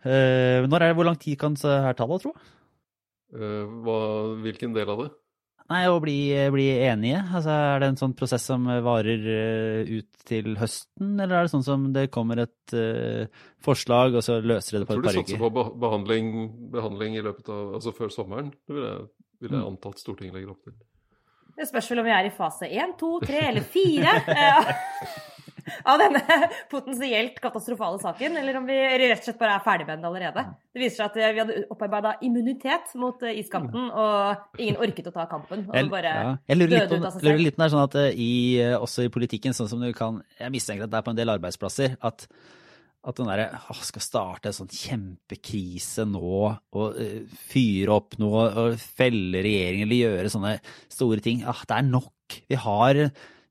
Uh, når er det, hvor lang tid kan det her ta, da, tro? Uh, hva, hvilken del av det? Nei, å bli, bli enige? Altså, er det en sånn prosess som varer eh, ut til høsten, eller er det sånn som det kommer et uh, forslag, og så løser det det et par tror Jeg tror du satser på beh- behandling, behandling i løpet av Altså før sommeren. Det vil jeg, vil jeg Mm. anta at Stortinget legger opp til. Det spørs vel om vi er i fase én, to, tre eller fire av denne potensielt katastrofale saken, eller om vi rett og slett bare er ferdig med den allerede. Det viser seg at eh, vi hadde opparbeida immunitet mot eh, iskanten, og ingen orket å ta kampen. Og Jeg, bare ja. jeg lurer litt på, ut av seg lurer selv. litt om det er sånn at eh, i, også i politikken, sånn som du kan Jeg mistenker at det er på en del arbeidsplasser at, at den derre skal starte en sånn kjempekrise nå og uh, fyre opp noe og felle regjeringen eller gjøre sånne store ting. Ah, det er nok. Vi har,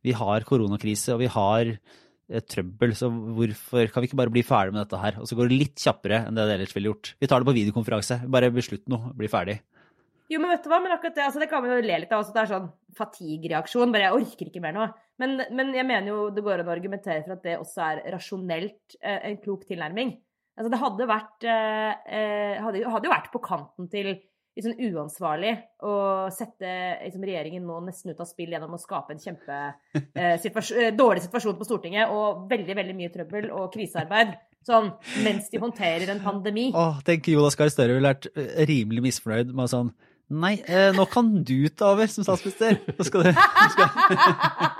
vi har koronakrise og vi har trøbbel, så hvorfor kan vi ikke bare bli ferdig med dette her? Og så går det litt kjappere enn det det ellers ville gjort. Vi tar det på videokonferanse. Bare beslutt noe, bli ferdig. Jo, men vet du hva, men akkurat det, altså det kan vi jo le litt av også, det er sånn fatigue-reaksjon, bare jeg orker ikke mer nå. Men, men jeg mener jo det går an å argumentere for at det også er rasjonelt eh, en klok tilnærming. Altså det hadde vært, eh, eh, hadde, hadde jo vært på kanten til sånn uansvarlig å sette liksom, regjeringen nå nesten ut av spill gjennom å skape en kjempe eh, situasjon, eh, dårlig situasjon på Stortinget og veldig, veldig mye trøbbel og krisearbeid. Sånn mens de håndterer en pandemi. Åh, tenk Jonas Gahr Støre ville vært eh, rimelig misfornøyd med sånn Nei, eh, nå kan du ta over som statsminister. Nå skal du nå skal,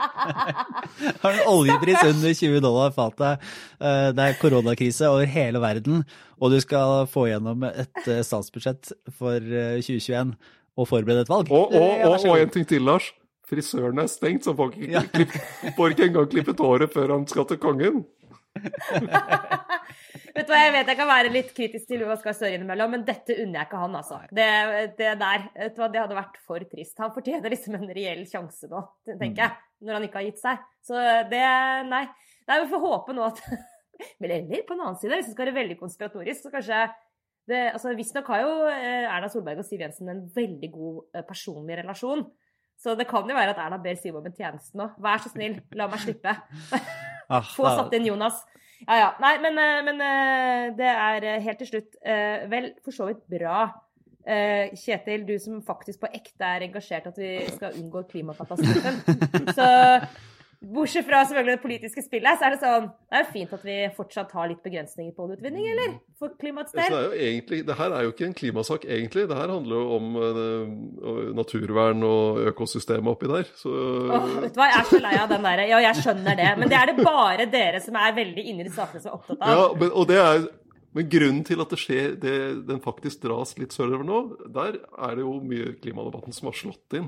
Har en oljepris under 20 dollar fatet. Eh, det er koronakrise over hele verden, og du skal få gjennom et eh, statsbudsjett for eh, 2021 og forberede et valg. Og, og, Eh, og, og en ting til, Lars. Frisøren er stengt, så folk ikke Ja. klipp, får ikke engang klippet håret før han skal til kongen. Vet du hva, Jeg vet jeg kan være litt kritisk til Jonas Gahr Støre innimellom, men dette unner jeg ikke han, altså. Det, det der, vet du hva, det hadde vært for trist. Han fortjener liksom en reell sjanse nå, tenker jeg, når han ikke har gitt seg. Så det Nei. Nei, Vi får håpe nå at eller på en annen side, hvis det skal være veldig konspiratorisk, så kanskje det, altså Visstnok har jo eh, Erna Solberg og Siv Jensen en veldig god eh, personlig relasjon. Så det kan jo være at Erna ber Siv om en tjeneste nå. Vær så snill, la meg slippe. Ah, Få satt inn Jonas. Ja ja. Nei, men, eh, men eh, det er eh, helt til slutt vel for så vidt bra. Kjetil, du som faktisk på ekte er engasjert at vi skal unngå klimakatastrofen. Så bortsett fra selvfølgelig det politiske spillet, så er det sånn Det er jo fint at vi fortsatt har litt begrensninger på oljeutvinning, eller? For klimaets Så det, er jo egentlig, det her er jo ikke en klimasak, egentlig. Det her handler jo om uh, naturvern og økosystemet oppi der. Så oh, vet du hva, jeg er så lei av den derre Ja, jeg skjønner det, men det er det bare dere som er veldig inne i de sakene som er opptatt av. Ja, men, og det er, men grunnen til at det skjer, det, den faktisk dras litt sørover nå, der er det jo mye klimadebatten som har slått inn.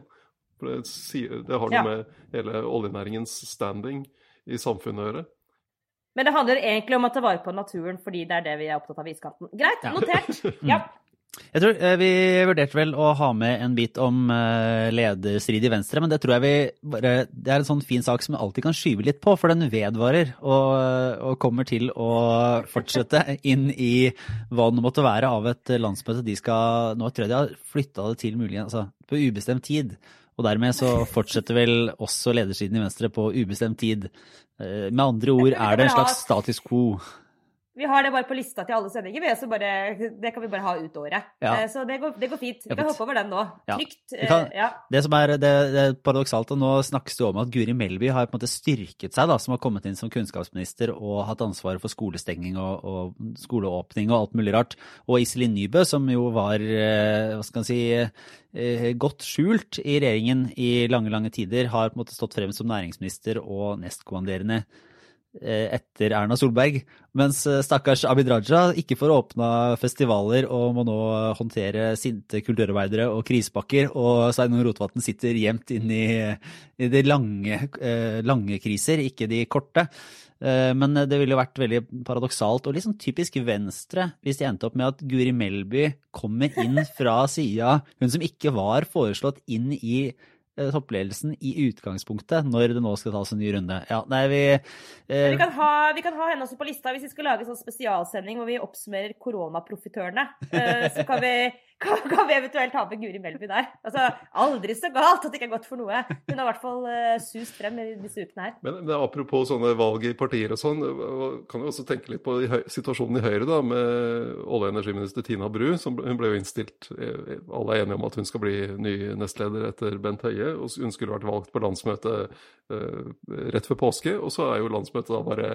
For det, det har noe Ja. med hele oljenæringens standing i samfunnet å gjøre. Men det handler egentlig om å ta vare på naturen fordi det er det vi er opptatt av i iskanten. Greit, Ja. notert. Ja. Jeg tror eh, Vi vurderte vel å ha med en bit om eh, lederstrid i Venstre, men det tror jeg vi bare Det er en sånn fin sak som vi alltid kan skyve litt på, for den vedvarer og, og kommer til å fortsette inn i hva det måtte være av et landsmøte. De skal Nå tror jeg de har flytta det til muligens altså, på ubestemt tid. Og dermed så fortsetter vel også ledersiden i Venstre på ubestemt tid. Eh, Med andre ord er det en slags status quo. Vi har det bare på lista til alle sendinger, vi, så bare, det kan vi bare ha ut året. Ja. Eh, Så det går, det går fint. Vi kan hoppe over den nå. Ja. Trygt. Kan- eh, Ja. Det som er, det, det er paradoksalt, og nå snakkes det om at Guri Melby har på en måte styrket seg, da, som har kommet inn som kunnskapsminister og hatt ansvaret for skolestenging og, og skoleåpning og alt mulig rart. Og Iselin Nybø, som jo var eh, hva skal man si, godt skjult i regjeringen i lange, lange tider, har på en måte stått frem som næringsminister og nestkommanderende etter Erna Solberg, mens eh, stakkars Abid Raja ikke får åpna festivaler og må nå håndtere sinte kulturarbeidere og krisepakker, og Sveinung Rotevatn sitter gjemt inn i, i de lange, eh, lange kriser, ikke de korte. Eh, Men det ville vært veldig paradoksalt og liksom typisk Venstre hvis de endte opp med at Guri Melby kommer inn fra sida, hun som ikke var foreslått inn i eh, toppledelsen i utgangspunktet når det nå skal tas en ny runde. Ja, nei, vi, eh, Vi kan, ha, vi kan ha henne også på lista hvis vi skal lage en sånn spesialsending hvor vi oppsummerer koronaprofitørene. Eh, Så kan vi, kan, kan vi eventuelt ha med Guri Melby der. Altså, aldri så galt at det ikke er godt for noe. Hun har i hvert fall eh, sust frem i disse ukene her. Men, men apropos sånne valg i partier og sånn, kan vi også tenke litt på i høy, situasjonen i Høyre, da, med olje- og energiminister Tina Bru. Som, hun ble jo innstilt eh, Alle er enige om at hun skal bli ny nestleder etter Bent Høie. Og Hun skulle vært valgt på landsmøtet eh, rett før påske, og så er jo landsmøtet da bare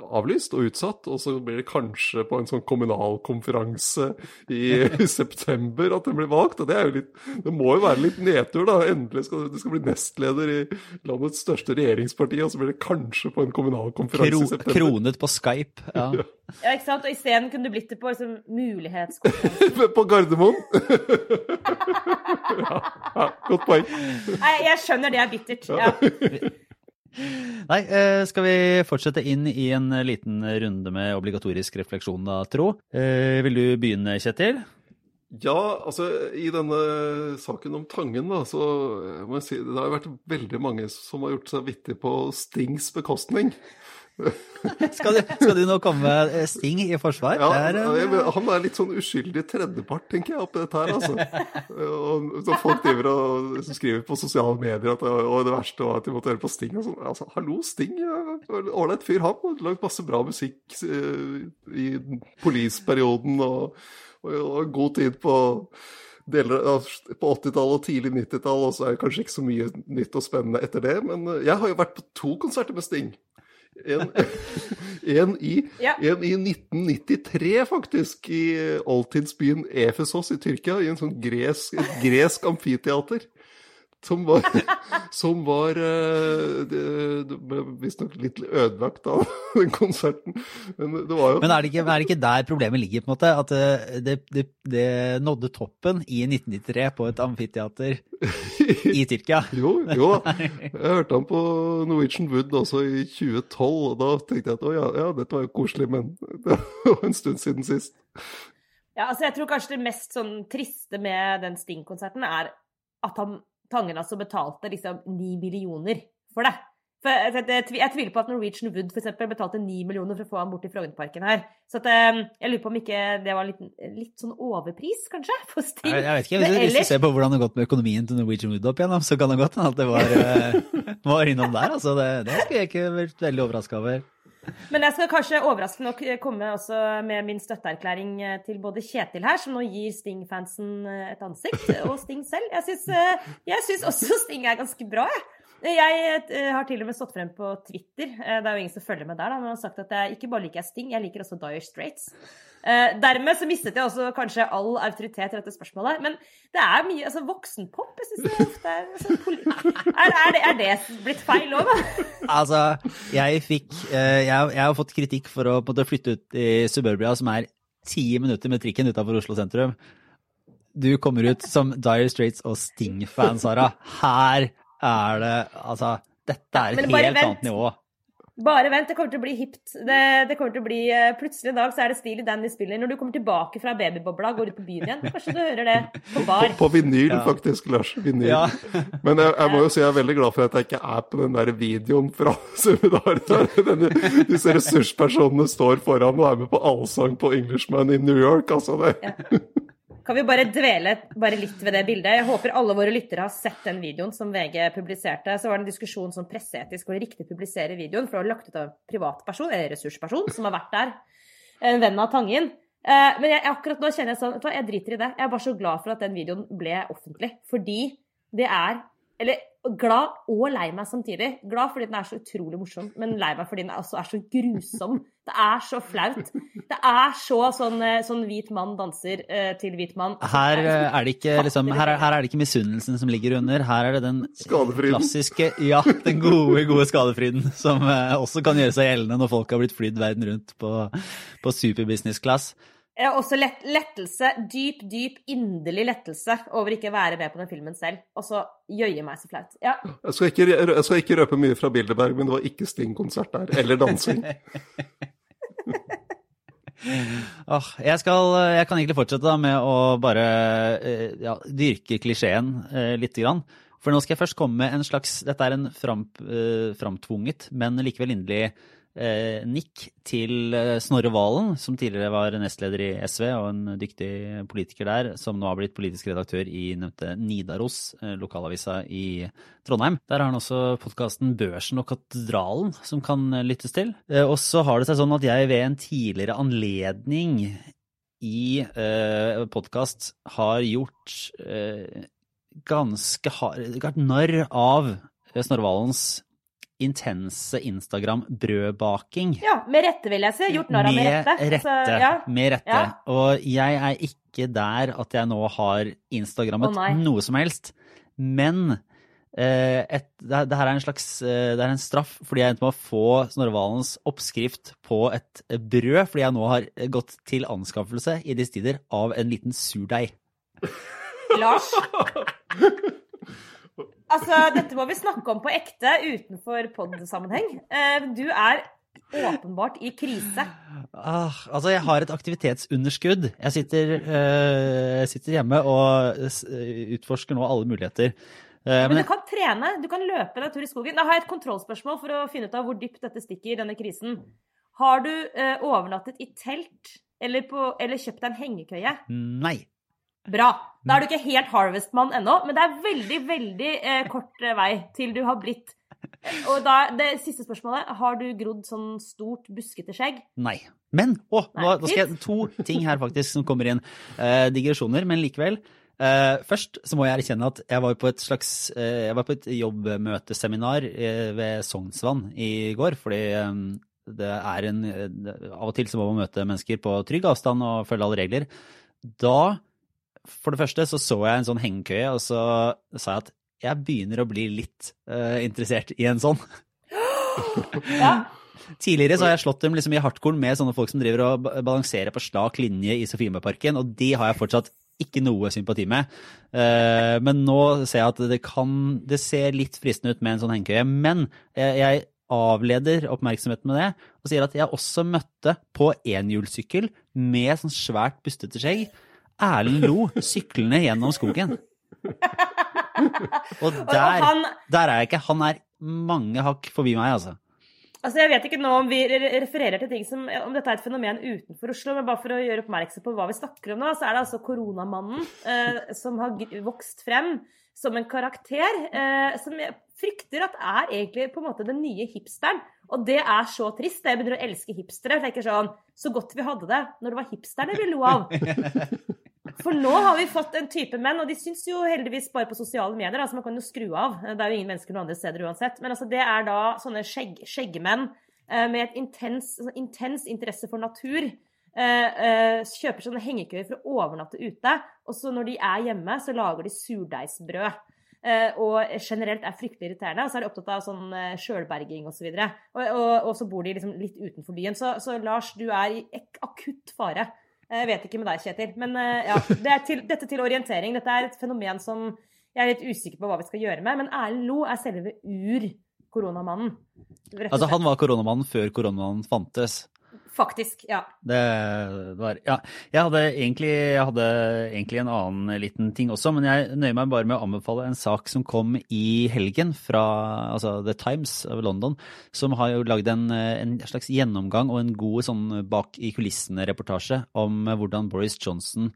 avlyst og utsatt, og så blir det kanskje på en sånn kommunalkonferanse i september at den blir valgt. og Det er jo litt, det må jo være litt nedtur, da. Endelig skal du skal bli nestleder i landets største regjeringsparti, og så blir det kanskje på en kommunalkonferanse kro, i september. kronet på Skype. Ja. Ja, ikke sant? Og isteden kunne du blitt det på liksom, mulighetskonferanse. på Gardermoen! ja, ja, godt poeng. Nei, jeg skjønner det er bittert. Ja. Nei, eh, skal vi fortsette inn i en liten runde med obligatorisk refleksjon, da, tro? Eh, Vil du begynne, Kjetil? Ja, altså i denne saken om Tangen, da, så må jeg si det har vært veldig mange som har gjort seg vittige på Stings bekostning. Skal du, skal du nå komme med eh, Sting i forsvar? Ja, Der, er, eh, jeg- Han er litt sånn uskyldig tredjepart, tenker jeg, oppi dette her, altså. Og så folk driver og skriver på sosiale medier at og det verste var at de måtte høre på Sting og sånn. Altså, hallo, Sting, ja, ålreit fyr, han. har Lagd masse bra musikk eh, i Police-perioden og, og, og god tid på deler på 80-tallet og tidlig 90-tall, og så er det kanskje ikke så mye nytt og spennende etter det. Men eh, jeg har jo vært på to konserter med Sting. En, en, i, Ja. en i 1993, faktisk, i oldtidsbyen Efesos i Tyrkia, i en sånn gresk, gresk amfiteater. Som var, som var eh, Det, det ble visstnok litt ødelagt av den konserten. Men det var jo Men er det, ikke, er det ikke der problemet ligger, på en måte? At eh, det, det, det nådde toppen i 1993 på et amfiteater i Tyrkia? Jo, jo da. Jeg hørte han på Norwegian Wood også i 2012, og da tenkte jeg at å ja, ja, dette var jo koselig, men det var en stund siden sist. Ja, altså jeg tror kanskje det mest sånn triste med den Sting-konserten er at han Tangen altså betalte liksom ni millioner for det. For jeg, jeg, jeg, jeg tviler på at Norwegian Wood for eksempel, betalte ni millioner for å få ham bort til Frognerparken her. Så at, eh, jeg lurer på om ikke det var litt, litt sånn overpris, kanskje, på Sting. Jeg, jeg vet ikke, hvis, hvis du ser på hvordan det har gått med økonomien til Norwegian Wood opp igjennom, så kan det godt hende at det var, eh, var innom der. Altså, det, det skulle jeg ikke vært veldig overraska over. Men jeg skal kanskje overraskende nok komme også med min støtteerklæring eh, til både Kjetil her, som nå gir Sting-fansen eh, et ansikt, og Sting selv. Eh, jeg syns også Sting er ganske bra, jeg. Jeg eh, har til og med stått frem på Twitter, eh, det er jo ingen som følger med der, da, men har sagt at jeg ikke bare liker jeg Sting, jeg liker også Dire Straits. Eh, dermed så mistet jeg også kanskje all autoritet i dette spørsmålet. Men det er mye altså voksenpop. Jeg synes det ofte er, altså, er, er, det, er det blitt feil òg, da? Altså, jeg fikk jeg, jeg har fått kritikk for å måte flytte ut i Suburbia, som er ti minutter med trikken utafor Oslo sentrum. Du kommer ut som Dire Straits og Sting-fan, Sara. Her er det Altså, dette er et helt vent. annet nivå. Bare vent, det kommer til å bli hipt. Det, det kommer til å bli, eh, Plutselig en dag så er det Steely Dan de spiller. Når du kommer tilbake fra babybobla og går ut på byen igjen, kanskje du hører det på bar. På vinyl, Ja. faktisk, Lars. Vinyl. Ja. Men jeg, jeg må jo si jeg er veldig glad for at jeg ikke er på den der videoen fra seminaret. der disse ressurspersonene står foran og er med på allsang på Englishman in New York. Altså det. Kan vi bare dvele bare litt ved det bildet? Jeg håper alle våre lyttere har sett den videoen som VG publiserte. Så var det en diskusjon som presseetisk var det riktig å publisere videoen, for det var lagt ut av en privatperson, eller ressursperson, som har vært der. En venn av Tangen. Eh, Men jeg, akkurat nå kjenner jeg sånn Jeg driter i det. Jeg er bare så glad for at den videoen ble offentlig. Fordi det er Eller glad og lei meg samtidig. Glad fordi den er så utrolig morsom, men lei meg fordi den også er så grusom. Det er så flaut. Det er så sånn, eh, sånn hvit mann danser uh, til hvit mann. Her eh, er det ikke liksom, her, er- her er det ikke misunnelsen som ligger under, her er det den klassiske Ja, den gode, gode skadefryden som uh, også kan gjøre seg gjeldende når folk har blitt flydd verden rundt på, på superbusiness class. Også lett, lettelse, dyp, dyp, inderlig lettelse over ikke å være med på den filmen selv. Og så jøye meg så flaut. Ja. Jeg skal, ikke, jeg skal ikke røpe mye fra Bilderberg, men det var ikke Sting-konsert der. Eller dansing. Oh, jeg, skal, jeg kan egentlig fortsette da med å bare eh, ja, dyrke klisjeen eh, lite grann. For nå skal jeg først komme med en slags Dette er en fram, eh, framtvunget, men likevel inderlig nikk til eh, Snorre Valen, som tidligere var nestleder i SV og en dyktig politiker der, som nå har blitt politisk redaktør i nevnte Nidaros, eh, lokalavisa i Trondheim. Der har han også podkasten Børsen og Katedralen, som kan eh, lyttes til. Eh, og så har det seg sånn at jeg ved en tidligere anledning i eh, podkast har gjort eh, ganske hard, vært narr av eh, Snorre Valens intense Instagram-brødbaking. Ja, med rette, vil jeg si. Gjort narr av med rette. Med rette. Så, ja. Med rette. Ja. Og jeg er ikke der at jeg nå har Instagrammet oh, noe som helst. Men eh, et, det, her- det her er en slags eh, det er en straff fordi jeg endte med å få Snorre Valens oppskrift på et brød, fordi jeg nå har gått til anskaffelse i disse tider av en liten surdeig. Lars. Altså, dette må vi snakke om på ekte utenfor pod-sammenheng. Eh, Du er åpenbart i krise. Ah, altså, jeg har et aktivitetsunderskudd. Jeg sitter, uh, sitter hjemme og utforsker nå alle muligheter. Uh, Men men du kan trene, du kan løpe deg tur i skogen. Da har jeg et kontrollspørsmål for å finne ut av hvor dypt dette stikker, denne krisen. Har du uh, overnattet i telt eller, på, eller kjøpt deg en hengekøye? nei. Bra. Da er du ikke helt Harvest-mann ennå, men det er veldig, veldig eh, kort eh, vei til du har blitt Og da, det siste spørsmålet. Har du grodd sånn stort, buskete skjegg? Nei. Men å, Nei, nå skal jeg to ting her faktisk som kommer inn. Eh, digresjoner, men likevel. Eh, først så må jeg erkjenne at jeg var på et slags eh, jeg var på et jobbmøteseminar eh, ved Sognsvann i går. Fordi eh, det er en Av og til så må man møte mennesker på trygg avstand og følge alle regler. Da, for det første, så så jeg en sånn hengekøye, og så sa jeg at jeg begynner å bli litt uh, interessert i en sånn. Ja. Tidligere så har jeg slått dem liksom i hardkorn med sånne folk som driver og ba- balanserer på slak linje i Sofiemøparken, og de har jeg fortsatt ikke noe sympati med. Uh, men nå ser jeg at det kan Det ser litt fristende ut med en sånn hengekøye, men jeg, jeg avleder oppmerksomheten med det og sier at jeg også møtte på enhjulssykkel med sånn svært bustete skjegg Erlend Lo syklende gjennom skogen. Og Og der, der er jeg ikke. Han er mange hakk forbi meg, altså. altså jeg vet ikke nå om vi refererer til ting som Om dette er et fenomen utenfor Oslo, men bare for å gjøre oppmerksom på hva vi snakker om nå, så er det altså koronamannen eh, som har vokst frem som en karakter eh, som jeg frykter at er egentlig på en måte den nye hipsteren. Og det er så trist. Jeg begynner å elske hipstere. Jeg tenker sånn Så godt vi hadde det når det var hipsterne vi lo av. For nå har vi fått en type menn, og de syns jo heldigvis bare på sosiale medier. altså Man kan jo skru av. Det er jo ingen mennesker noen andre steder uansett. Men altså, det er da sånne skjegg, skjeggemenn eh, med et intens, altså, intens interesse for natur. Uh, uh, kjøper sånne hengekøyer for å overnatte ute. Og så når de er hjemme, så lager de surdeigsbrød. Uh, og generelt er fryktelig irriterende. Og så er de opptatt av sånn sjølberging osv. Og, og, og, og så bor de liksom litt utenfor byen. Så, så Lars, du er i akutt fare. Jeg vet ikke med deg, Kjetil. Men eh, ja, det til, dette til orientering. Dette er et fenomen som jeg er litt usikker på hva vi skal gjøre med. Men Erlend Lo er selve ur-koronamannen. Altså, han var koronamannen før koronaen fantes. Faktisk, ja. Det var Ja. Jeg hadde egentlig, jeg hadde egentlig en annen liten ting også, men jeg nøyer meg bare med å anbefale en sak som kom i helgen fra altså The Times av London, som har jo lagd en, en slags gjennomgang og en god sånn bak i kulissene-reportasje om hvordan Boris Johnson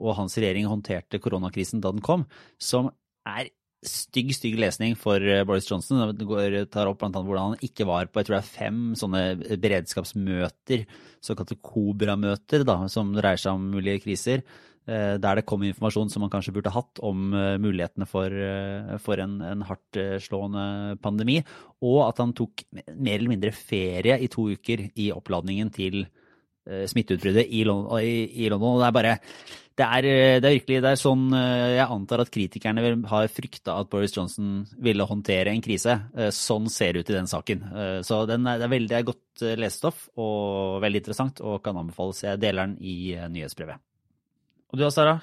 og hans regjering håndterte koronakrisen da den kom, som er stygg, stygg lesning for eh, Boris Johnson. Det går, tar opp annet hvordan han ikke var på jeg tror det er fem sånne beredskapsmøter, såkalte Kobra-møter, som dreier seg om mulige kriser. eh, Der det kom informasjon som man kanskje burde hatt om eh, mulighetene for, for en, en hardtslående pandemi. Og at han tok mer eller mindre ferie i to uker i oppladningen til smitteutbruddet i London, i, i London. Og det er bare det er, det er virkelig det er sånn eh, jeg antar at kritikerne har frykta at Boris Johnson ville håndtere en krise. Eh, Sånn ser det ut i den saken. Eh, Så den er, det er veldig godt eh, lesestoff og veldig interessant og kan anbefales. Jeg deler den i eh, nyhetsbrevet. Og du da, Sara?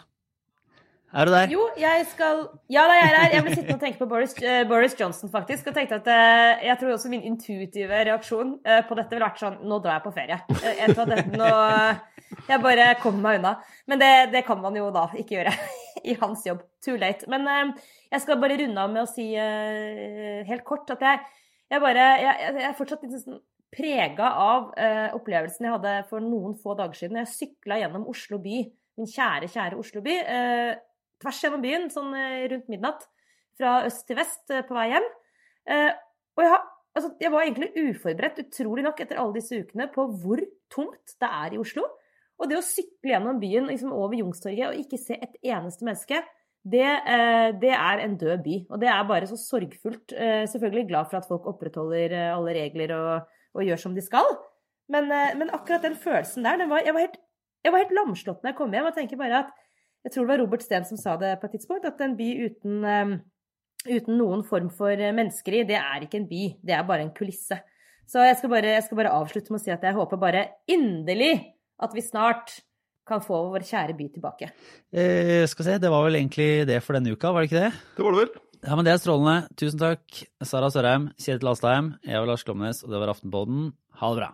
Er du der? Jo, jeg skal Ja da, jeg er her. Jeg ble sittende og tenke på Boris, uh, Boris Johnson, faktisk. Og tenkte at uh, jeg tror også min intuitive reaksjon uh, på dette ville vært sånn Nå drar jeg på ferie. Jeg tar dette, nå, jeg bare kommer meg unna. Men det, det kan man jo da ikke gjøre i hans jobb. Too late. Men jeg skal bare runde av med å si helt kort at jeg, jeg bare jeg, jeg er fortsatt litt sånn prega av opplevelsen jeg hadde for noen få dager siden. Jeg sykla gjennom Oslo by, min kjære, kjære Oslo by. Eh, tvers gjennom byen, sånn eh, rundt midnatt. Fra øst til vest eh, på vei hjem. Eh, og jeg, altså, jeg var egentlig uforberedt, utrolig nok, etter alle disse ukene, på hvor tomt det er i Oslo. Og det å sykle gjennom byen liksom over Youngstorget og ikke se et eneste menneske, det, det, er en død by. Og det er bare så sorgfullt. Selvfølgelig glad for at folk opprettholder alle regler og, og gjør som de skal. Men, men, akkurat den følelsen der, den var, jeg, var helt, jeg helt lamslått når jeg kom hjem. og tenker bare at, Jeg tror det var Robert Steen som sa det på et tidspunkt, at en by uten, eh, uten noen form for mennesker i, det er ikke en by. Det er bare en kulisse. Så jeg skal, bare, jeg skal bare avslutte med å si at jeg håper bare inderlig at vi snart kan få vår kjære by tilbake. Eh, skal se, Det var vel egentlig det for denne uka, var det ikke det? Det var det vel. Ja, men Det er strålende. Tusen takk, Sara Sørheim, Kjetil Astheim, jeg var Lars Glomnes, og det var Aftenpodden. Ha det bra.